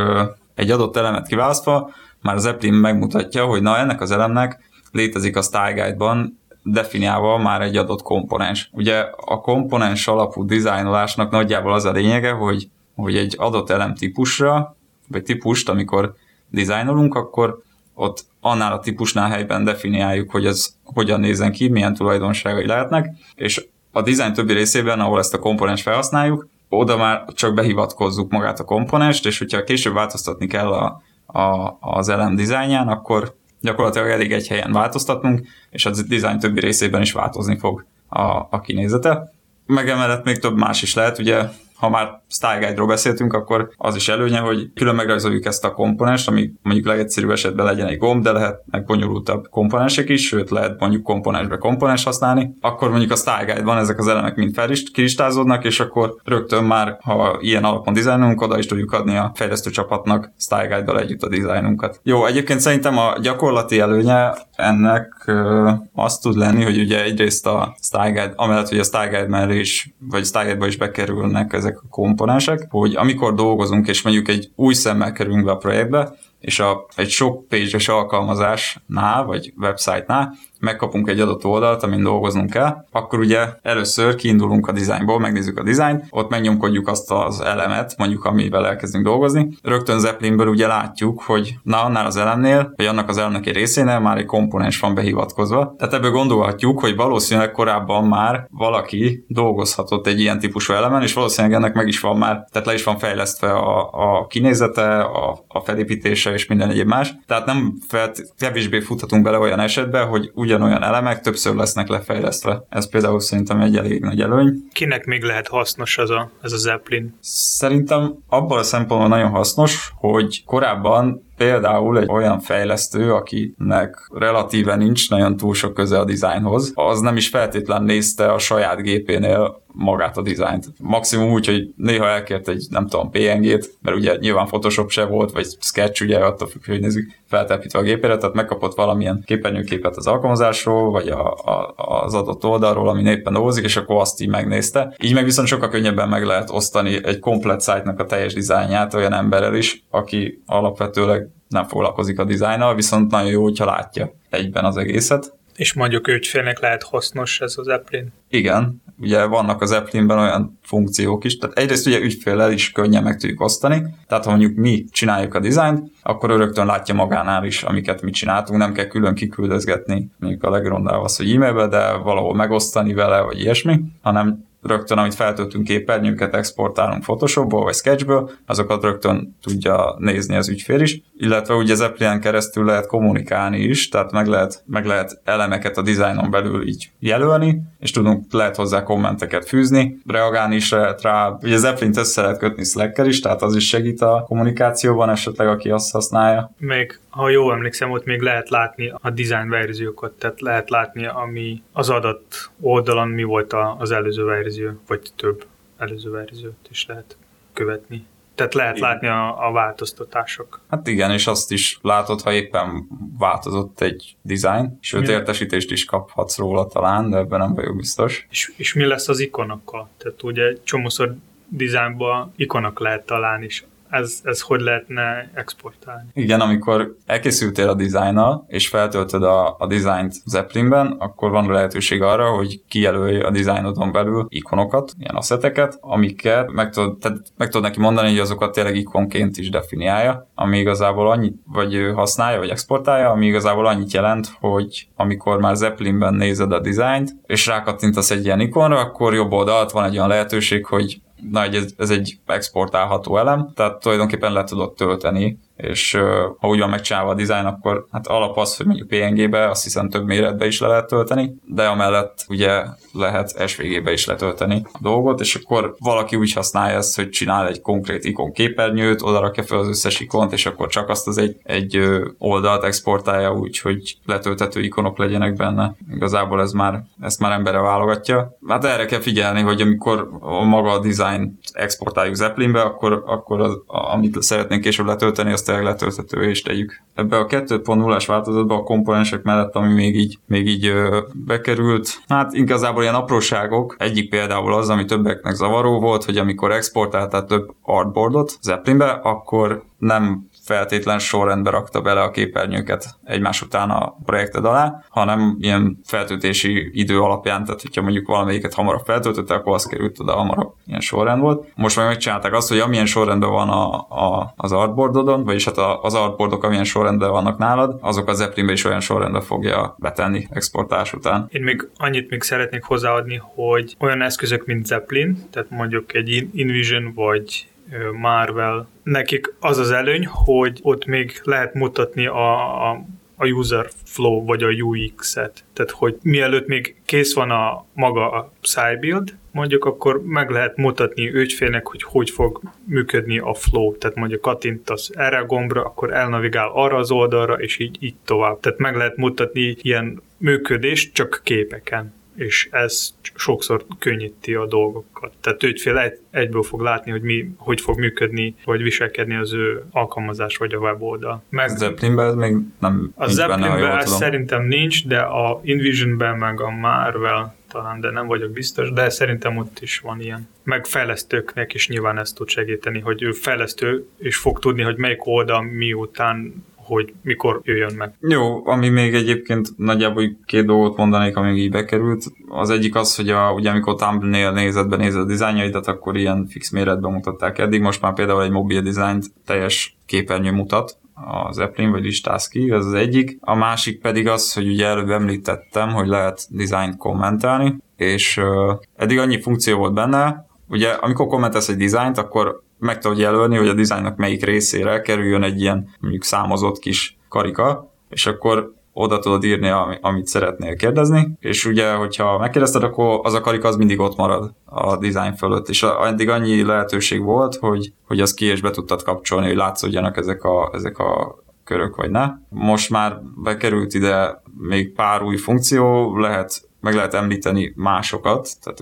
egy adott elemet kiválasztva már az Zeppelin megmutatja, hogy na ennek az elemnek létezik a Style Guide-ban definiálva már egy adott komponens. Ugye a komponens alapú dizájnolásnak nagyjából az a lényege, hogy, hogy egy adott elem típusra, vagy típust, amikor dizájnolunk, akkor ott annál a típusnál helyben definiáljuk, hogy ez hogyan nézzen ki, milyen tulajdonságai lehetnek, és a design többi részében, ahol ezt a komponens felhasználjuk, oda már csak behivatkozzuk magát a komponest, és hogyha később változtatni kell a, a, az elem dizájnján, akkor gyakorlatilag elég egy helyen változtatnunk, és a design többi részében is változni fog a, a kinézete. Meg emellett még több más is lehet, ugye ha már Style Guide-ról beszéltünk, akkor az is előnye, hogy külön megrajzoljuk ezt a komponens, ami mondjuk legegyszerűbb esetben legyen egy gomb, de lehetnek bonyolultabb komponensek is, sőt lehet mondjuk komponensbe komponens használni. Akkor mondjuk a Style Guide-ban ezek az elemek mind felistázódnak, és akkor rögtön már, ha ilyen alapon dizájnunk, oda is tudjuk adni a fejlesztő csapatnak Style Guide-dal együtt a dizájnunkat. Jó, egyébként szerintem a gyakorlati előnye ennek ö, azt tud lenni, hogy ugye egyrészt a Guide, amellett, hogy a Guide mellé is, vagy Style Guide-ba is bekerülnek ezek a komponensek, hogy amikor dolgozunk, és mondjuk egy új szemmel kerülünk be a projektbe, és a, egy sok page alkalmazásnál, vagy website-nál megkapunk egy adott oldalt, amin dolgoznunk kell, akkor ugye először kiindulunk a dizájnból, megnézzük a dizájnt, ott megnyomkodjuk azt az elemet, mondjuk amivel elkezdünk dolgozni. Rögtön Zeppelinből ugye látjuk, hogy na, annál az elemnél, vagy annak az elemnek egy részénél már egy komponens van behivatkozva. Tehát ebből gondolhatjuk, hogy valószínűleg korábban már valaki dolgozhatott egy ilyen típusú elemen, és valószínűleg ennek meg is van már, tehát le is van fejlesztve a, a kinézete, a, a felépítése és minden egyéb más. Tehát nem felt, kevésbé futhatunk bele olyan esetbe, hogy ugye ugyanolyan elemek többször lesznek lefejlesztve. Ez például szerintem egy elég nagy előny. Kinek még lehet hasznos ez a, ez a Zeppelin? Szerintem abban a szempontból nagyon hasznos, hogy korábban például egy olyan fejlesztő, akinek relatíve nincs nagyon túl sok köze a dizájnhoz, az nem is feltétlen nézte a saját gépénél magát a dizájnt. Maximum úgy, hogy néha elkért egy, nem tudom, PNG-t, mert ugye nyilván Photoshop se volt, vagy Sketch, ugye attól függ, hogy nézzük, feltelepítve a gépére, tehát megkapott valamilyen képernyőképet az alkalmazásról, vagy a, a, az adott oldalról, ami éppen dolgozik, és akkor azt így megnézte. Így meg viszont sokkal könnyebben meg lehet osztani egy komplet szájtnak a teljes dizájnját olyan emberrel is, aki alapvetőleg nem foglalkozik a dizájnnal, viszont nagyon jó, hogyha látja egyben az egészet. És mondjuk ügyfélnek lehet hasznos ez az Zeppelin? Igen, ugye vannak az Zeppelinben olyan funkciók is, tehát egyrészt ugye ügyféllel is könnyen meg tudjuk osztani, tehát ha mondjuk mi csináljuk a dizájnt, akkor ő rögtön látja magánál is, amiket mi csináltunk, nem kell külön kiküldözgetni, mondjuk a legrondább az, hogy e-mailbe, de valahol megosztani vele, vagy ilyesmi, hanem rögtön, amit feltöltünk képernyőket, exportálunk Photoshopból vagy Sketchből, azokat rögtön tudja nézni az ügyfél is, illetve ugye Zeppelin keresztül lehet kommunikálni is, tehát meg lehet, meg lehet elemeket a dizájnon belül így jelölni, és tudunk, lehet hozzá kommenteket fűzni, reagálni is lehet rá. Ugye Zeppelin-t össze lehet kötni slack is, tehát az is segít a kommunikációban esetleg, aki azt használja. Még, ha jól emlékszem, ott még lehet látni a design verziókat, tehát lehet látni, ami az adat oldalon mi volt az előző verzió vagy több előző verziót is lehet követni. Tehát lehet igen. látni a, a változtatások. Hát igen, és azt is látod, ha éppen változott egy design, sőt mi? értesítést is kaphatsz róla talán, de ebben nem vagyok biztos. És, és mi lesz az ikonokkal? Tehát ugye csomószor dizájnban ikonok lehet találni, és ez, ez hogy lehetne exportálni? Igen, amikor elkészültél a dizájnnal, és feltöltöd a, a dizájnt Zeppelinben, akkor van lehetőség arra, hogy kijelölj a dizájnodon belül ikonokat, ilyen asszeteket, amiket meg tudod, tehát meg tudod neki mondani, hogy azokat tényleg ikonként is definiálja, ami igazából annyit, vagy használja, vagy exportálja, ami igazából annyit jelent, hogy amikor már Zeppelinben nézed a dizájnt, és rákattintasz egy ilyen ikonra, akkor jobb oldalt van egy olyan lehetőség, hogy na, ez, ez egy exportálható elem, tehát tulajdonképpen le tudod tölteni és ha úgy van megcsinálva a dizájn, akkor hát alap az, hogy mondjuk PNG-be, azt hiszem több méretbe is le lehet tölteni, de amellett ugye lehet SVG-be is letölteni a dolgot, és akkor valaki úgy használja ezt, hogy csinál egy konkrét ikon képernyőt, oda rakja fel az összes ikont, és akkor csak azt az egy, egy oldalt exportálja úgy, hogy letölthető ikonok legyenek benne. Igazából ez már, ezt már embere válogatja. Hát erre kell figyelni, hogy amikor a maga a design exportáljuk Zeppelinbe, akkor, akkor az, amit szeretnénk később letölteni, azt tényleg letölthető és tegyük. Ebbe a 2.0-as változatban a komponensek mellett, ami még így, még így ö, bekerült, hát igazából ilyen apróságok. Egyik például az, ami többeknek zavaró volt, hogy amikor exportáltál több artboardot Zeppelinbe, akkor nem feltétlen sorrendbe rakta bele a képernyőket egymás után a projekted alá, hanem ilyen feltöltési idő alapján, tehát hogyha mondjuk valamelyiket hamarabb feltöltötte, akkor az került oda hamarabb, ilyen sorrend volt. Most meg megcsinálták azt, hogy amilyen sorrendben van a, a, az artboardodon, vagyis hát az artboardok amilyen sorrendben vannak nálad, azok az Zeppelinbe is olyan sorrendbe fogja betenni exportálás után. Én még annyit még szeretnék hozzáadni, hogy olyan eszközök, mint Zeppelin, tehát mondjuk egy InVision vagy Marvel, nekik az az előny, hogy ott még lehet mutatni a, a a user flow vagy a UX-et. Tehát, hogy mielőtt még kész van a maga a SciBuild, mondjuk akkor meg lehet mutatni ügyfélnek, hogy hogy fog működni a flow. Tehát mondjuk kattintasz erre a gombra, akkor elnavigál arra az oldalra, és így, így tovább. Tehát meg lehet mutatni ilyen működést csak képeken és ez sokszor könnyíti a dolgokat. Tehát ügyfél egy, egyből fog látni, hogy mi, hogy fog működni, vagy viselkedni az ő alkalmazás, vagy a weboldal. Meg, a Zeppelinben ez még nem A Zeppelinben ez szerintem nincs, de a InVisionben meg a Marvel talán, de nem vagyok biztos, de szerintem ott is van ilyen. Meg fejlesztőknek is nyilván ezt tud segíteni, hogy ő fejlesztő, és fog tudni, hogy melyik oldal miután hogy mikor jöjjön meg. Jó, ami még egyébként nagyjából két dolgot mondanék, ami így bekerült. Az egyik az, hogy a, ugye amikor Tumblr-nél nézed be, nézed a dizájnjaidat, akkor ilyen fix méretben mutatták eddig. Most már például egy mobil dizájnt teljes képernyő mutat, az Zeppelin, vagy listáz ki, ez az egyik. A másik pedig az, hogy ugye előbb említettem, hogy lehet dizájnt kommentelni, és uh, eddig annyi funkció volt benne, ugye amikor kommentelsz egy dizájnt, akkor meg tudod jelölni, hogy a dizájnnak melyik részére kerüljön egy ilyen mondjuk számozott kis karika, és akkor oda tudod írni, amit szeretnél kérdezni, és ugye, hogyha megkérdezted, akkor az a karika az mindig ott marad a design fölött, és eddig annyi lehetőség volt, hogy, hogy az ki és be tudtad kapcsolni, hogy látszódjanak ezek a, ezek a körök, vagy ne. Most már bekerült ide még pár új funkció, lehet meg lehet említeni másokat, tehát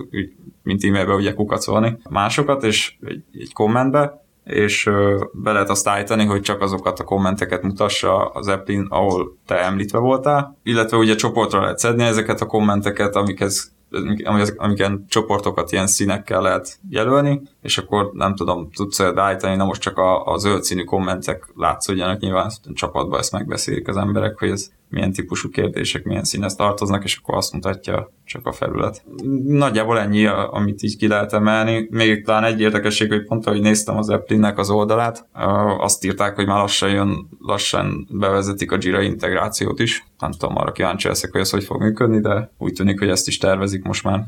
mint e-mailbe ugye kukacolni másokat, és egy, egy kommentbe, és be lehet azt állítani, hogy csak azokat a kommenteket mutassa az appin, ahol te említve voltál, illetve ugye csoportra lehet szedni ezeket a kommenteket, amikhez amiken csoportokat ilyen színekkel lehet jelölni, és akkor nem tudom, tudsz beállítani, na most csak a, a zöld színű kommentek látszódjanak, nyilván csapatban ezt megbeszélik az emberek, hogy ez milyen típusú kérdések, milyen színhez tartoznak, és akkor azt mutatja csak a felület. Nagyjából ennyi, amit így ki lehet emelni. Még talán egy érdekesség, hogy pont ahogy néztem az Applinnek az oldalát, azt írták, hogy már lassan jön, lassan bevezetik a Jira integrációt is. Nem tudom, arra kíváncsi leszek, hogy ez hogy fog működni, de úgy tűnik, hogy ezt is tervezik most már.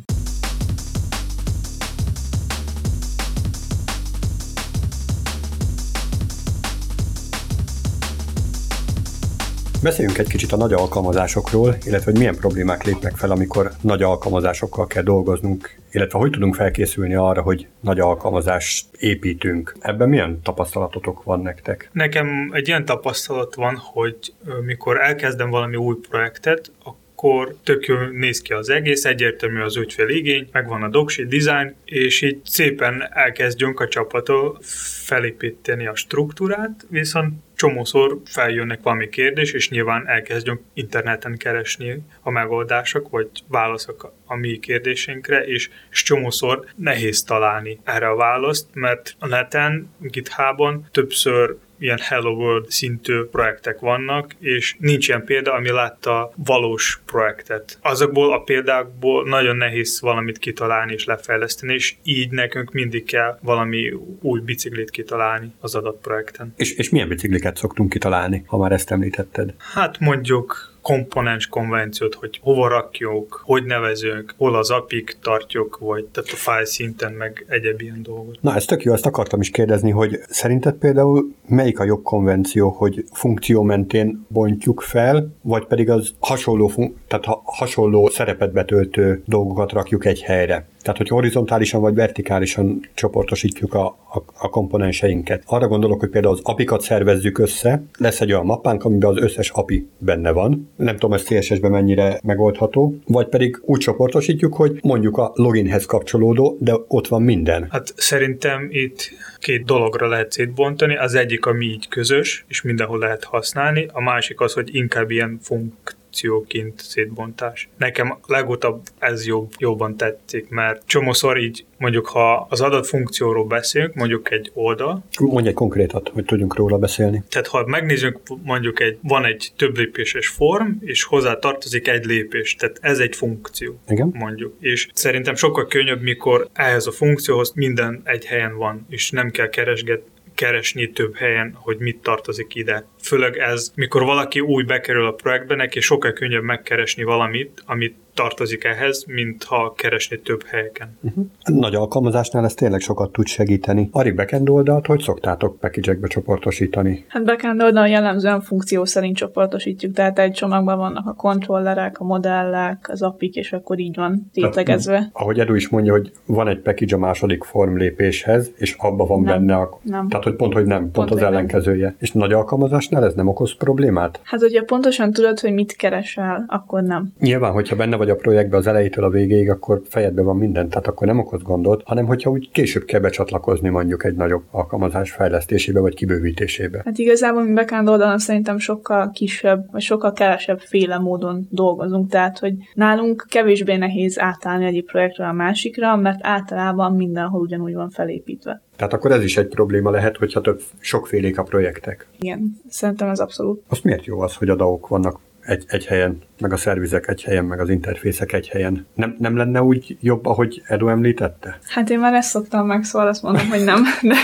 Beszéljünk egy kicsit a nagy alkalmazásokról, illetve hogy milyen problémák lépnek fel, amikor nagy alkalmazásokkal kell dolgoznunk, illetve hogy tudunk felkészülni arra, hogy nagy alkalmazást építünk. Ebben milyen tapasztalatotok van nektek? Nekem egy ilyen tapasztalat van, hogy mikor elkezdem valami új projektet, akkor tök jól néz ki az egész, egyértelmű az ügyfél igény, megvan a doksi, design, és így szépen elkezdjünk a csapattól felépíteni a struktúrát, viszont csomószor feljönnek valami kérdés, és nyilván elkezdjünk interneten keresni a megoldások, vagy válaszok a mi kérdésünkre, és, és csomószor nehéz találni erre a választ, mert a neten, GitHubon többször ilyen Hello World szintű projektek vannak, és nincs ilyen példa, ami látta valós projektet. Azokból a példákból nagyon nehéz valamit kitalálni és lefejleszteni, és így nekünk mindig kell valami új biciklit kitalálni az adott projekten. És, és milyen bicikliket szoktunk kitalálni, ha már ezt említetted? Hát mondjuk komponens konvenciót, hogy hova rakjuk, hogy nevezünk, hol az apik tartjuk, vagy tehát a file szinten, meg egyéb ilyen dolgot. Na, ez tök jó, ezt akartam is kérdezni, hogy szerinted például melyik a jobb konvenció, hogy funkció mentén bontjuk fel, vagy pedig az hasonló, tehát hasonló szerepet betöltő dolgokat rakjuk egy helyre? Tehát, hogy horizontálisan vagy vertikálisan csoportosítjuk a, a, a komponenseinket. Arra gondolok, hogy például az apikat szervezzük össze, lesz egy olyan mappánk, amiben az összes API benne van. Nem tudom, ez CSS-ben mennyire megoldható. Vagy pedig úgy csoportosítjuk, hogy mondjuk a loginhez kapcsolódó, de ott van minden. Hát szerintem itt két dologra lehet szétbontani. Az egyik, ami így közös, és mindenhol lehet használni. A másik az, hogy inkább ilyen funk funkcióként szétbontás. Nekem legutóbb ez jobb, jobban tetszik, mert csomószor így mondjuk, ha az adott funkcióról beszélünk, mondjuk egy oldal. Mondj egy konkrétat, hogy tudjunk róla beszélni. Tehát ha megnézzük, mondjuk egy, van egy több lépéses form, és hozzá tartozik egy lépés, tehát ez egy funkció, Igen. mondjuk. És szerintem sokkal könnyebb, mikor ehhez a funkcióhoz minden egy helyen van, és nem kell keresgetni keresni több helyen, hogy mit tartozik ide. Főleg ez, mikor valaki új bekerül a projektbe, neki sokkal könnyebb megkeresni valamit, amit tartozik ehhez, mint ha keresni több helyeken. Uh-huh. Nagy alkalmazásnál ez tényleg sokat tud segíteni. Ari backend oldalt, hogy szoktátok package csoportosítani? Hát backend oldal jellemzően funkció szerint csoportosítjuk, tehát egy csomagban vannak a kontrollerek, a modellek, az apik, és akkor így van tétlegezve. Ahogy Edu is mondja, hogy van egy package a második form lépéshez, és abban van nem, benne a... Nem. Tehát, hogy pont, hogy nem, pont, pont az ellenkezője. Nem. És nagy alkalmazásnál ez nem okoz problémát? Hát, hogyha pontosan tudod, hogy mit keresel, akkor nem. Nyilván, hogyha benne vagy a projektben az elejétől a végéig, akkor fejedben van minden, tehát akkor nem okoz gondot, hanem hogyha úgy később kell becsatlakozni mondjuk egy nagyobb alkalmazás fejlesztésébe vagy kibővítésébe. Hát igazából mi backend oldalon szerintem sokkal kisebb, vagy sokkal kevesebb féle módon dolgozunk, tehát hogy nálunk kevésbé nehéz átállni egy projektről a másikra, mert általában mindenhol ugyanúgy van felépítve. Tehát akkor ez is egy probléma lehet, hogyha több sokfélék a projektek. Igen, szerintem ez abszolút. Azt miért jó az, hogy a DAO-k vannak egy, egy helyen, meg a szervizek egy helyen, meg az interfészek egy helyen. Nem, nem lenne úgy jobb, ahogy Edu említette? Hát én már ezt szoktam meg, szóval azt mondom, hogy nem. De...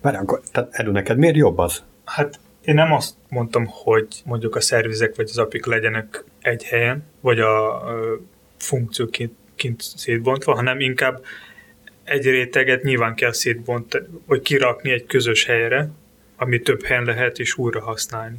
Várj, akkor, tehát Edu, neked miért jobb az? Hát én nem azt mondtam, hogy mondjuk a szervizek vagy az apik legyenek egy helyen, vagy a, a funkciók kint, kint szétbontva, hanem inkább egy réteget nyilván kell szétbontani, vagy kirakni egy közös helyre, ami több helyen lehet és újra használni.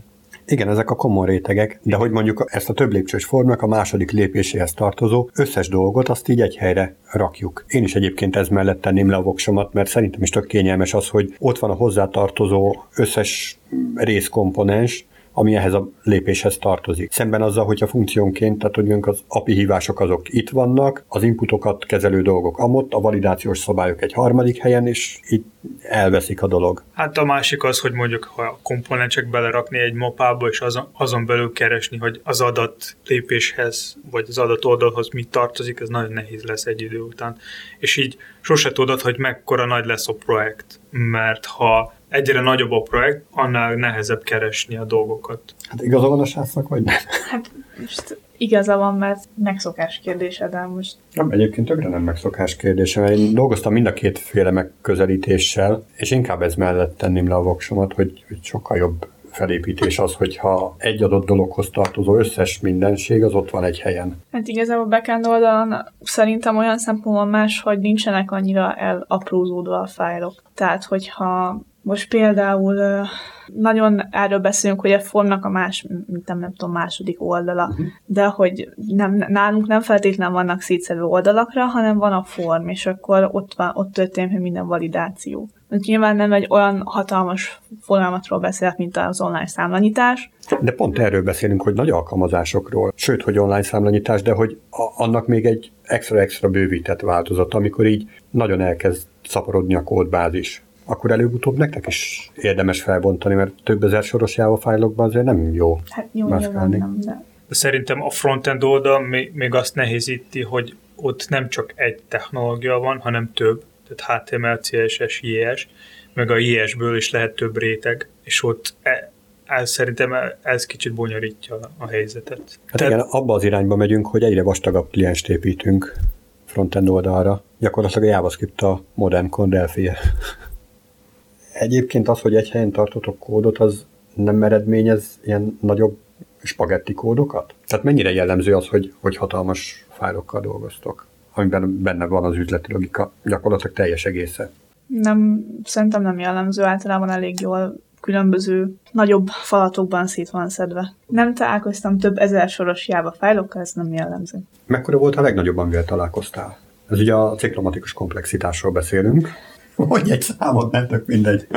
Igen, ezek a komoly rétegek, de hogy mondjuk ezt a több lépcsős formnak a második lépéséhez tartozó összes dolgot azt így egy helyre rakjuk. Én is egyébként ez mellett tenném le a voksomat, mert szerintem is tök kényelmes az, hogy ott van a hozzátartozó összes részkomponens, ami ehhez a lépéshez tartozik. Szemben azzal, hogyha funkciónként, tehát hogy az API hívások azok itt vannak, az inputokat kezelő dolgok amott, a validációs szabályok egy harmadik helyen, és itt elveszik a dolog. Hát a másik az, hogy mondjuk ha a komponensek belerakni egy mapába, és azon, azon belül keresni, hogy az adat lépéshez, vagy az adat oldalhoz mit tartozik, ez nagyon nehéz lesz egy idő után. És így sose tudod, hogy mekkora nagy lesz a projekt. Mert ha egyre nagyobb a projekt, annál nehezebb keresni a dolgokat. Hát igaza van a sásznak, vagy nem? Hát most igaza van, mert megszokás kérdése, de most... Nem, egyébként tökre nem megszokás kérdése, mert én dolgoztam mind a kétféle megközelítéssel, és inkább ez mellett tenném le a voksomat, hogy, hogy sokkal jobb felépítés az, hogyha egy adott dologhoz tartozó összes mindenség az ott van egy helyen. Hát igazából backend oldalon szerintem olyan szempontból más, hogy nincsenek annyira elaprózódva a fájlok. Tehát, hogyha most például nagyon erről beszélünk, hogy a formnak a más, nem, nem tudom, második oldala, uh-huh. de hogy nem, nálunk nem feltétlenül vannak szétszerű oldalakra, hanem van a form, és akkor ott, van, ott történik minden validáció. Nyilván nem egy olyan hatalmas folyamatról beszélt, mint az online számlanyítás. De pont erről beszélünk, hogy nagy alkalmazásokról, sőt, hogy online számlanyítás, de hogy a, annak még egy extra-extra bővített változat, amikor így nagyon elkezd szaporodni a kódbázis akkor előbb-utóbb nektek is érdemes felbontani, mert több ezer soros Java fájlokban azért nem jó Hát jó, nyilván nem, de... Szerintem a frontend oldal még, még azt nehézíti, hogy ott nem csak egy technológia van, hanem több, tehát HTML, CSS, JS, meg a JS-ből is lehet több réteg, és ott e, ez szerintem ez kicsit bonyolítja a helyzetet. Hát Tehát... igen, abba az irányba megyünk, hogy egyre vastagabb klienst építünk frontend oldalra. Gyakorlatilag a JavaScript a modern Condelphi Egyébként az, hogy egy helyen tartotok kódot, az nem eredményez ilyen nagyobb spagetti kódokat? Tehát mennyire jellemző az, hogy, hogy hatalmas fájlokkal dolgoztok, amiben benne van az üzleti logika, gyakorlatilag teljes egésze? Nem, szerintem nem jellemző, általában elég jól különböző nagyobb falatokban szét van szedve. Nem találkoztam több ezer soros Java fájlokkal, ez nem jellemző. Mekkora volt a legnagyobb, amivel találkoztál? Ez ugye a ciklomatikus komplexitásról beszélünk. Hogy egy számot, nem tök mindegy.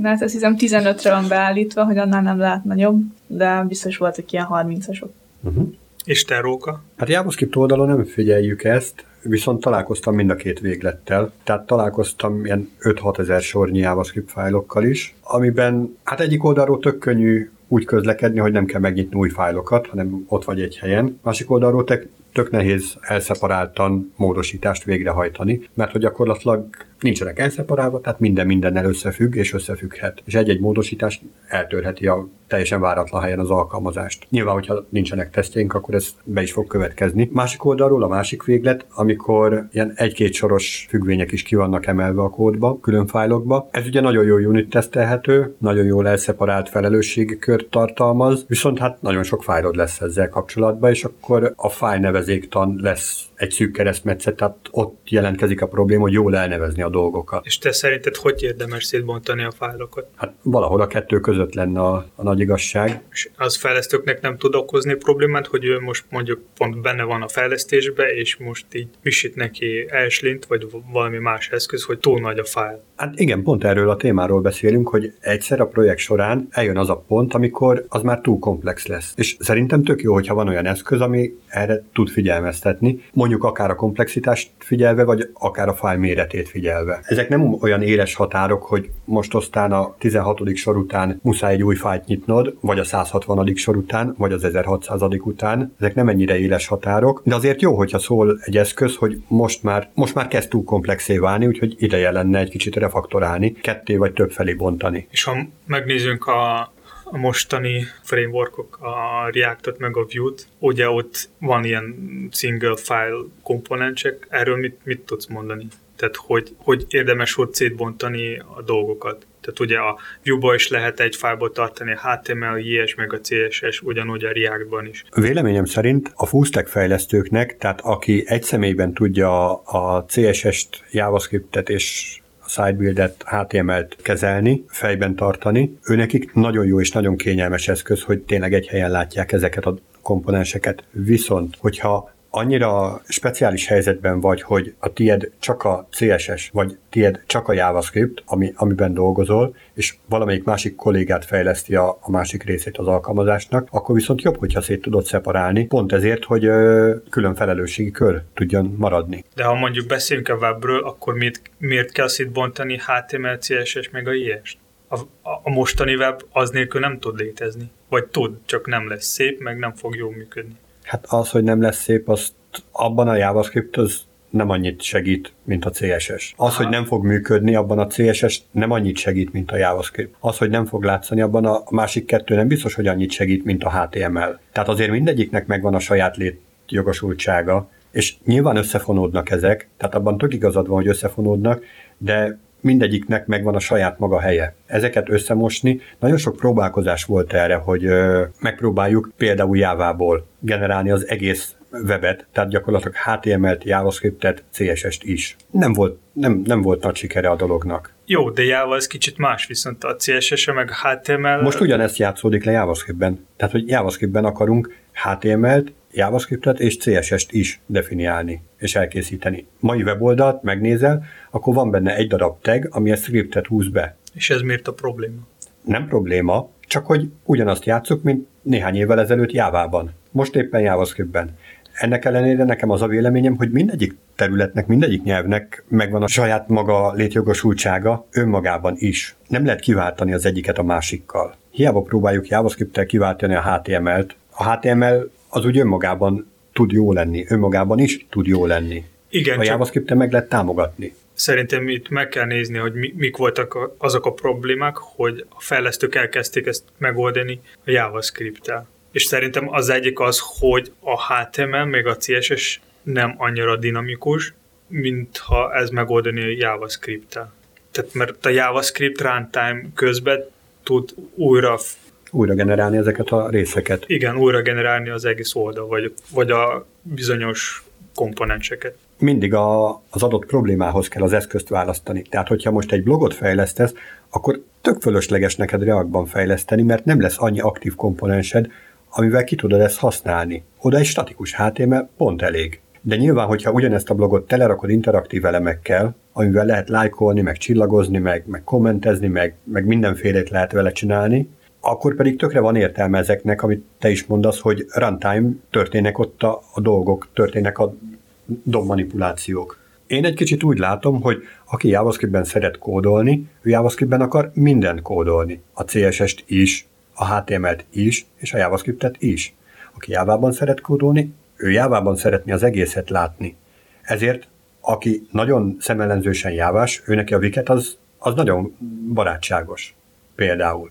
Na, hát azt hiszem 15-re van beállítva, hogy annál nem lehet nagyobb, de biztos voltak ilyen 30-asok. Uh-huh. És te, Róka? Hát JavaScript oldalon nem figyeljük ezt, viszont találkoztam mind a két véglettel. Tehát találkoztam ilyen 5-6 ezer sornyi JavaScript fájlokkal is, amiben hát egyik oldalról tök könnyű úgy közlekedni, hogy nem kell megnyitni új fájlokat, hanem ott vagy egy helyen. Másik oldalról te tök nehéz elszeparáltan módosítást végrehajtani, mert hogy gyakorlatilag nincsenek elszeparálva, tehát minden mindennel összefügg és összefügghet. És egy-egy módosítás eltörheti a teljesen váratlan helyen az alkalmazást. Nyilván, hogyha nincsenek tesztjeink, akkor ez be is fog következni. Másik oldalról a másik véglet, amikor ilyen egy-két soros függvények is ki vannak emelve a kódba, külön fájlokba. Ez ugye nagyon jó unit tesztelhető, nagyon jól elszeparált felelősségi kör, sort tartalmaz, viszont hát nagyon sok fájlod lesz ezzel kapcsolatban, és akkor a fájl nevezéktan lesz egy szűk keresztmetszet, tehát ott jelentkezik a probléma, hogy jól elnevezni a dolgokat. És te szerinted hogy érdemes szétbontani a fájlokat? Hát valahol a kettő között lenne a, a nagy igazság. És az fejlesztőknek nem tud okozni problémát, hogy ő most mondjuk pont benne van a fejlesztésbe, és most így visít neki Ashlint, vagy valami más eszköz, hogy túl nagy a fájl. Hát igen, pont erről a témáról beszélünk, hogy egyszer a projekt során eljön az a pont, amikor az már túl komplex lesz. És szerintem tök jó, hogyha van olyan eszköz, ami erre tud figyelmeztetni, mondjuk akár a komplexitást figyelve, vagy akár a fájl méretét figyelve. Ezek nem olyan éles határok, hogy most aztán a 16. sor után muszáj egy új fájlt nyitnod, vagy a 160. sor után, vagy az 1600. után. Ezek nem ennyire éles határok, de azért jó, hogyha szól egy eszköz, hogy most már, most már kezd túl komplexé válni, úgyhogy ideje lenne egy kicsit refaktorálni, ketté vagy több felé bontani. És ha megnézzünk a a mostani frameworkok, a Reactot meg a Vue-t, ugye ott van ilyen single file komponensek, erről mit, mit tudsz mondani? Tehát hogy, hogy érdemes ott szétbontani a dolgokat. Tehát ugye a Vue-ba is lehet egy fájlból tartani a HTML, JS meg a CSS, ugyanúgy a React-ban is. Véleményem szerint a fullstack fejlesztőknek, tehát aki egy személyben tudja a CSS-t, JavaScript-et és sidebuildet, HTML-t kezelni, fejben tartani. Őnekik nagyon jó és nagyon kényelmes eszköz, hogy tényleg egy helyen látják ezeket a komponenseket. Viszont, hogyha annyira speciális helyzetben vagy, hogy a tied csak a CSS, vagy tied csak a JavaScript, ami, amiben dolgozol, és valamelyik másik kollégát fejleszti a, a másik részét az alkalmazásnak, akkor viszont jobb, hogyha szét tudod szeparálni, pont ezért, hogy ö, külön felelősségi kör tudjon maradni. De ha mondjuk beszélünk a webről, akkor miért, miért kell szétbontani HTML, CSS meg a JS-t? A, a mostani web az nélkül nem tud létezni. Vagy tud, csak nem lesz szép, meg nem fog jól működni. Hát az, hogy nem lesz szép, azt abban a JavaScript az nem annyit segít, mint a CSS. Az, Aha. hogy nem fog működni, abban a CSS nem annyit segít, mint a JavaScript. Az, hogy nem fog látszani, abban a másik kettő nem biztos, hogy annyit segít, mint a HTML. Tehát azért mindegyiknek megvan a saját létjogosultsága, és nyilván összefonódnak ezek, tehát abban tök igazad van, hogy összefonódnak, de mindegyiknek megvan a saját maga helye. Ezeket összemosni, nagyon sok próbálkozás volt erre, hogy megpróbáljuk például Jávából generálni az egész webet, tehát gyakorlatilag HTML-t, JavaScript-et, CSS-t is. Nem volt, nem, nem volt nagy sikere a dolognak. Jó, de Java ez kicsit más, viszont a CSS-e meg HTML... Most ugyanezt játszódik le JavaScript-ben. Tehát, hogy JavaScript-ben akarunk HTML-t, JavaScript-et és CSS-t is definiálni és elkészíteni. Mai weboldalt megnézel, akkor van benne egy darab tag, ami a scriptet húz be. És ez miért a probléma? Nem probléma, csak hogy ugyanazt játszuk, mint néhány évvel ezelőtt Jávában. Most éppen JavaScriptben. Ennek ellenére nekem az a véleményem, hogy mindegyik területnek, mindegyik nyelvnek megvan a saját maga létjogosultsága önmagában is. Nem lehet kiváltani az egyiket a másikkal. Hiába próbáljuk JavaScript-tel kiváltani a HTML-t. A HTML az úgy önmagában tud jó lenni, önmagában is tud jó lenni. Igen, a javascript meg lehet támogatni. Szerintem itt meg kell nézni, hogy mi, mik voltak azok a problémák, hogy a fejlesztők elkezdték ezt megoldani a JavaScript-tel. És szerintem az egyik az, hogy a HTML még a CSS nem annyira dinamikus, mint ha ez megoldani a JavaScript-tel. Tehát mert a JavaScript runtime közben tud újra újra generálni ezeket a részeket. Igen, újra generálni az egész oldal, vagy, vagy a bizonyos komponenseket. Mindig a, az adott problémához kell az eszközt választani. Tehát, hogyha most egy blogot fejlesztesz, akkor tök fölösleges neked Reactban fejleszteni, mert nem lesz annyi aktív komponensed, amivel ki tudod ezt használni. Oda egy statikus HTML pont elég. De nyilván, hogyha ugyanezt a blogot telerakod interaktív elemekkel, amivel lehet lájkolni, meg csillagozni, meg, meg kommentezni, meg, meg mindenfélét lehet vele csinálni, akkor pedig tökre van értelme ezeknek, amit te is mondasz, hogy runtime történnek ott a, a dolgok, történnek a DOM manipulációk. Én egy kicsit úgy látom, hogy aki JavaScript-ben szeret kódolni, ő JavaScript-ben akar mindent kódolni. A CSS-t is, a HTML-t is, és a JavaScript-et is. Aki Java-ban szeret kódolni, ő Java-ban szeretni az egészet látni. Ezért, aki nagyon szemellenzősen jávás, ő neki a Wicket az, az nagyon barátságos. Például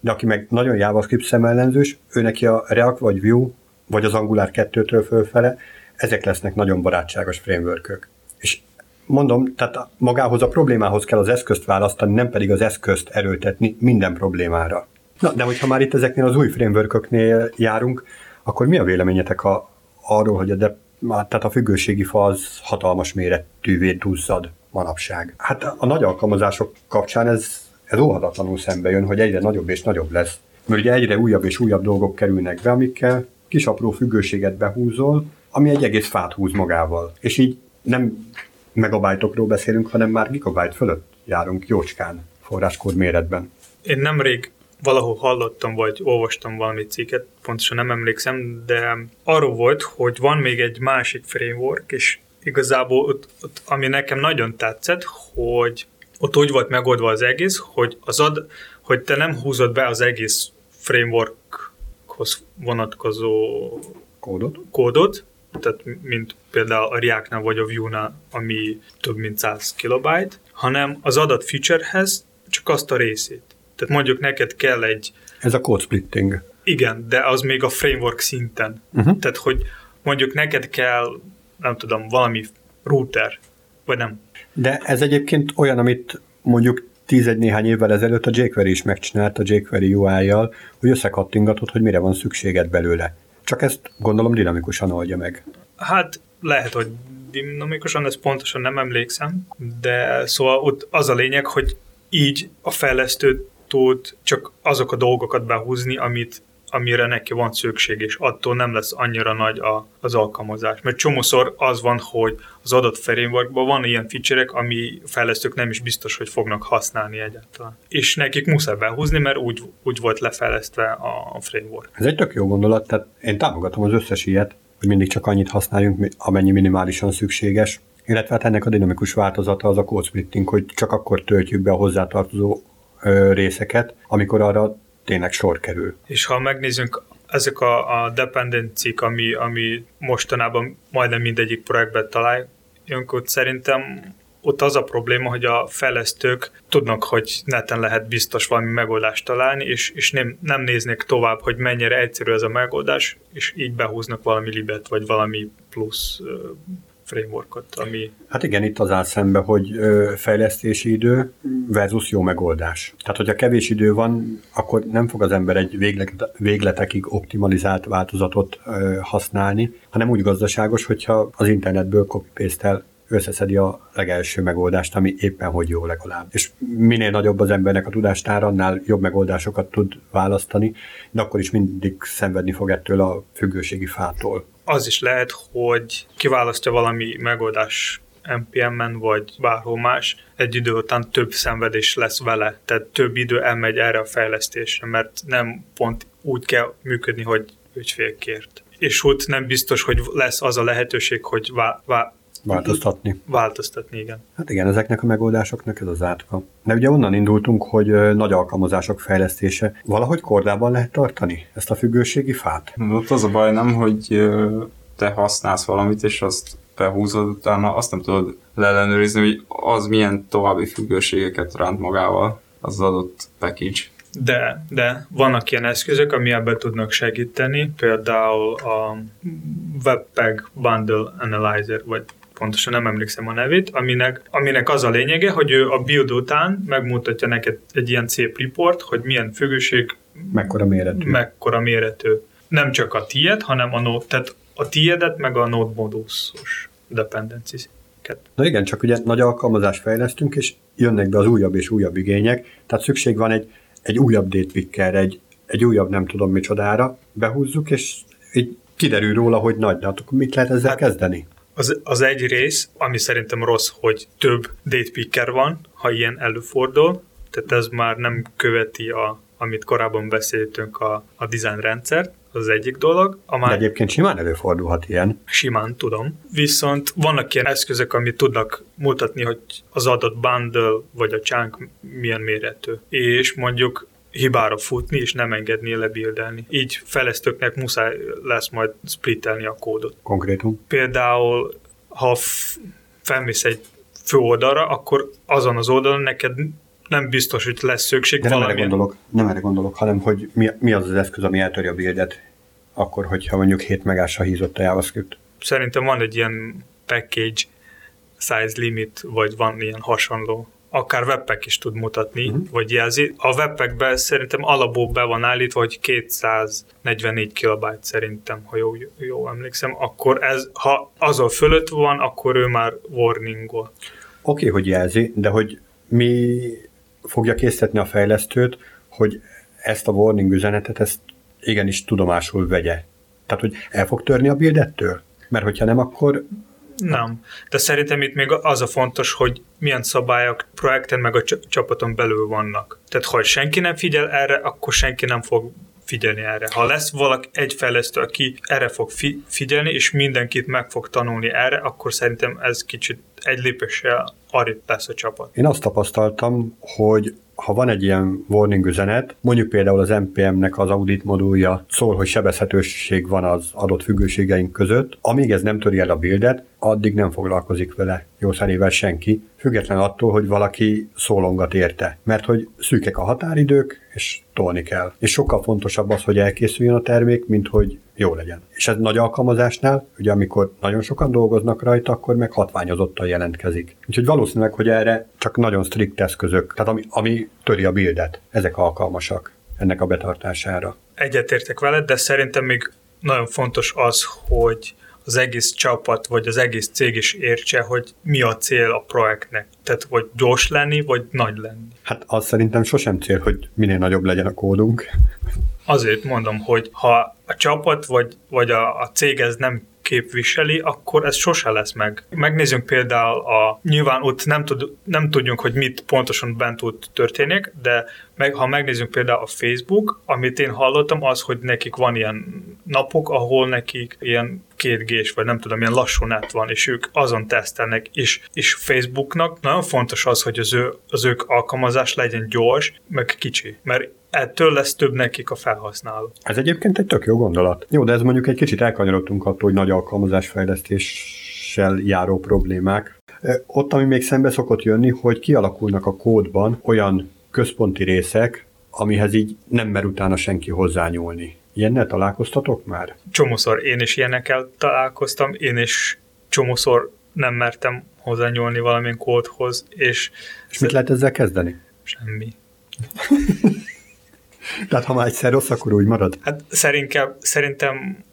de aki meg nagyon JavaScript szemellenzős, ő neki a React vagy Vue, vagy az Angular 2-től fölfele, ezek lesznek nagyon barátságos frameworkök. És mondom, tehát magához a problémához kell az eszközt választani, nem pedig az eszközt erőltetni minden problémára. Na, de hogyha már itt ezeknél az új framework járunk, akkor mi a véleményetek a, arról, hogy a, de, tehát a függőségi fa az hatalmas méretűvé duzzad manapság? Hát a nagy alkalmazások kapcsán ez, ez óhatatlanul szembe jön, hogy egyre nagyobb és nagyobb lesz. Mert ugye egyre újabb és újabb dolgok kerülnek be, amikkel kis apró függőséget behúzol, ami egy egész fát húz magával. És így nem megabájtokról beszélünk, hanem már gigabyte fölött járunk jócskán forráskód méretben. Én nemrég valahol hallottam, vagy olvastam valami cikket, pontosan nem emlékszem, de arról volt, hogy van még egy másik framework, és igazából ott, ott, ami nekem nagyon tetszett, hogy ott úgy volt megoldva az egész, hogy, az ad, hogy te nem húzod be az egész frameworkhoz vonatkozó kódot, kódot tehát mint például a React-nál vagy a Vue-nál, ami több mint 100 kilobyte, hanem az adat featurehez csak azt a részét. Tehát mondjuk neked kell egy... Ez a code splitting. Igen, de az még a framework szinten. Uh-huh. Tehát, hogy mondjuk neked kell, nem tudom, valami router, vagy nem. De ez egyébként olyan, amit mondjuk tízegy néhány évvel ezelőtt a jQuery is megcsinált a jQuery UI-jal, hogy összekattingatod, hogy mire van szükséged belőle. Csak ezt gondolom dinamikusan oldja meg. Hát lehet, hogy dinamikusan, ezt pontosan nem emlékszem, de szóval ott az a lényeg, hogy így a fejlesztő tud csak azok a dolgokat behúzni, amit amire neki van szükség, és attól nem lesz annyira nagy a, az alkalmazás. Mert csomószor az van, hogy az adott frameworkban van ilyen feature ami fejlesztők nem is biztos, hogy fognak használni egyáltalán. És nekik muszáj behúzni, mert úgy, úgy volt lefejlesztve a framework. Ez egy tök jó gondolat, tehát én támogatom az összes ilyet, hogy mindig csak annyit használjunk, amennyi minimálisan szükséges, illetve hát ennek a dinamikus változata az a code splitting, hogy csak akkor töltjük be a hozzátartozó részeket, amikor arra tényleg sor kerül. És ha megnézzünk ezek a, a dependencik, ami, ami mostanában majdnem mindegyik projektben találjunk, ott szerintem ott az a probléma, hogy a fejlesztők tudnak, hogy neten lehet biztos valami megoldást találni, és, és nem, nem néznek tovább, hogy mennyire egyszerű ez a megoldás, és így behúznak valami libet, vagy valami plusz frameworkot, ami... Hát igen, itt az áll szembe, hogy fejlesztési idő versus jó megoldás. Tehát, hogyha kevés idő van, akkor nem fog az ember egy végletekig optimalizált változatot használni, hanem úgy gazdaságos, hogyha az internetből copy összeszedi a legelső megoldást, ami éppen hogy jó legalább. És minél nagyobb az embernek a tudástára, annál jobb megoldásokat tud választani, de akkor is mindig szenvedni fog ettől a függőségi fától az is lehet, hogy kiválasztja valami megoldás NPM-en, vagy bárhol más, egy idő után több szenvedés lesz vele, tehát több idő elmegy erre a fejlesztésre, mert nem pont úgy kell működni, hogy ügyfél kért. És ott nem biztos, hogy lesz az a lehetőség, hogy vá- vá- Változtatni. Változtatni, igen. Hát igen, ezeknek a megoldásoknak ez az átka. De ugye onnan indultunk, hogy nagy alkalmazások fejlesztése. Valahogy kordában lehet tartani ezt a függőségi fát? Ott az a baj nem, hogy te használsz valamit, és azt behúzod, utána azt nem tudod leellenőrizni, hogy az milyen további függőségeket ránt magával az adott package. De, de vannak ilyen eszközök, ami ebben tudnak segíteni, például a Webpack Bundle Analyzer, vagy pontosan nem emlékszem a nevét, aminek, aminek az a lényege, hogy ő a build után megmutatja neked egy ilyen szép report, hogy milyen függőség mekkora méretű. Mekkora méretű. Nem csak a tied, hanem a node, tehát a tiedet, meg a node modusos dependencies. Na igen, csak ugye nagy alkalmazást fejlesztünk, és jönnek be az újabb és újabb igények, tehát szükség van egy, egy újabb datepickerre, egy, egy újabb nem tudom micsodára, behúzzuk, és így kiderül róla, hogy nagy, de akkor mit lehet ezzel hát, kezdeni? Az, az egy rész, ami szerintem rossz, hogy több date picker van, ha ilyen előfordul, tehát ez már nem követi a, amit korábban beszéltünk a, a design rendszert, az, az egyik dolog. A már... De egyébként simán előfordulhat ilyen. Simán, tudom. Viszont vannak ilyen eszközök, amit tudnak mutatni, hogy az adott bundle vagy a chunk milyen méretű. És mondjuk hibára futni, és nem engedni lebildelni. Így fejlesztőknek muszáj lesz majd splittelni a kódot. Konkrétum? Például, ha f- felmész egy fő oldalra, akkor azon az oldalon neked nem biztos, hogy lesz szükség De nem erre gondolok, nem erre gondolok, hanem hogy mi, mi az az eszköz, ami eltörje a bildet, akkor, hogyha mondjuk 7 megásra hízott a JavaScript. Szerintem van egy ilyen package size limit, vagy van ilyen hasonló akár webpack is tud mutatni, uh-huh. vagy jelzi. A webpackben szerintem alapból be van állítva, hogy 244 kilobyte szerintem, ha jó, jó emlékszem, akkor ez, ha azon fölött van, akkor ő már warningol. Oké, okay, hogy jelzi, de hogy mi fogja készíteni a fejlesztőt, hogy ezt a warning üzenetet, ezt igenis tudomásul vegye. Tehát, hogy el fog törni a bildettől? Mert hogyha nem, akkor nem. De szerintem itt még az a fontos, hogy milyen szabályok projekten meg a csapaton belül vannak. Tehát ha senki nem figyel erre, akkor senki nem fog figyelni erre. Ha lesz valaki egy fejlesztő, aki erre fog fi- figyelni, és mindenkit meg fog tanulni erre, akkor szerintem ez kicsit egy lépéssel arrébb lesz a csapat. Én azt tapasztaltam, hogy ha van egy ilyen warning üzenet, mondjuk például az NPM-nek az audit modulja szól, hogy sebezhetőség van az adott függőségeink között, amíg ez nem töri el a bildet, addig nem foglalkozik vele jószánével senki, független attól, hogy valaki szólongat érte. Mert hogy szűkek a határidők, és tolni kell. És sokkal fontosabb az, hogy elkészüljön a termék, mint hogy jó legyen. És ez nagy alkalmazásnál, ugye amikor nagyon sokan dolgoznak rajta, akkor meg hatványozottan jelentkezik. Úgyhogy valószínűleg, hogy erre csak nagyon strikt eszközök, tehát ami, ami töri a bildet, ezek alkalmasak ennek a betartására. Egyetértek veled, de szerintem még nagyon fontos az, hogy az egész csapat, vagy az egész cég is értse, hogy mi a cél a projektnek. Tehát, vagy gyors lenni, vagy nagy lenni. Hát az szerintem sosem cél, hogy minél nagyobb legyen a kódunk. Azért mondom, hogy ha a csapat vagy, vagy a, a cég ez nem képviseli, akkor ez sose lesz meg. Megnézzünk például a, nyilván ott nem, tud, nem tudjunk, hogy mit pontosan bent ott történik, de meg, ha megnézzünk például a Facebook, amit én hallottam, az, hogy nekik van ilyen napok, ahol nekik ilyen két vagy nem tudom, ilyen lassú net van, és ők azon tesztelnek, és, és Facebooknak nagyon fontos az, hogy az, ő, az ők alkalmazás legyen gyors, meg kicsi, mert ettől lesz több nekik a felhasználó. Ez egyébként egy tök jó gondolat. Jó, de ez mondjuk egy kicsit elkanyarodtunk attól, hogy nagy alkalmazásfejlesztéssel járó problémák. Ott, ami még szembe szokott jönni, hogy kialakulnak a kódban olyan központi részek, amihez így nem mer utána senki hozzányúlni. Ilyennel találkoztatok már? Csomószor én is ilyenekkel találkoztam, én is csomószor nem mertem hozzányúlni valamilyen kódhoz, és... És mit lehet ezzel kezdeni? Semmi. Tehát ha már egyszer rossz, akkor úgy marad? Hát szerintem, szerintem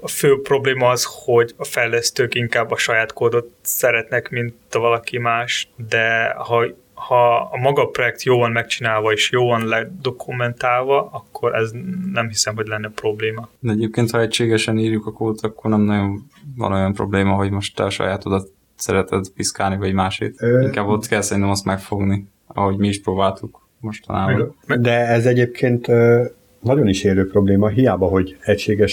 a fő probléma az, hogy a fejlesztők inkább a saját kódot szeretnek, mint a valaki más, de ha ha a maga projekt jó van megcsinálva és jó van ledokumentálva, akkor ez nem hiszem, hogy lenne probléma. De egyébként, ha egységesen írjuk a kódot, akkor nem nagyon van olyan probléma, hogy most te a sajátodat szereted piszkálni, vagy másét. Ö... Inkább ott kell szerintem azt megfogni, ahogy mi is próbáltuk mostanában. De ez egyébként nagyon is élő probléma, hiába, hogy egységes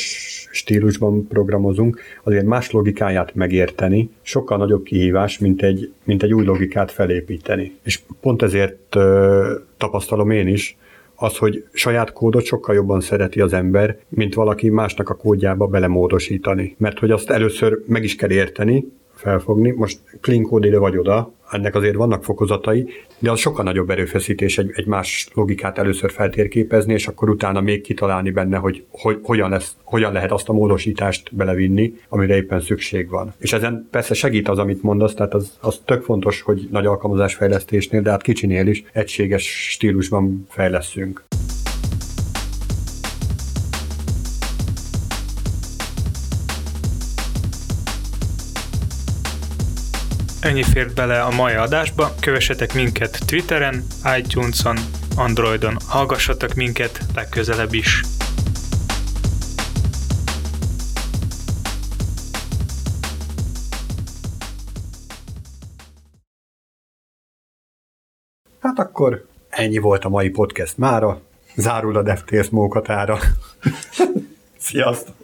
stílusban programozunk, azért más logikáját megérteni sokkal nagyobb kihívás, mint egy, mint egy új logikát felépíteni. És pont ezért ö, tapasztalom én is, az, hogy saját kódot sokkal jobban szereti az ember, mint valaki másnak a kódjába belemódosítani. Mert hogy azt először meg is kell érteni, felfogni. Most code ide vagy oda, ennek azért vannak fokozatai, de az sokkal nagyobb erőfeszítés egy, egy más logikát először feltérképezni, és akkor utána még kitalálni benne, hogy, hogy hogyan, lesz, hogyan lehet azt a módosítást belevinni, amire éppen szükség van. És ezen persze segít az, amit mondasz, tehát az, az tök fontos, hogy nagy alkalmazásfejlesztésnél, de hát kicsinél is egységes stílusban fejleszünk. Ennyi fért bele a mai adásba, kövessetek minket Twitteren, iTunes-on, Androidon, hallgassatok minket legközelebb is. Hát akkor ennyi volt a mai podcast mára. Zárul a DevTales mókatára. Sziasztok!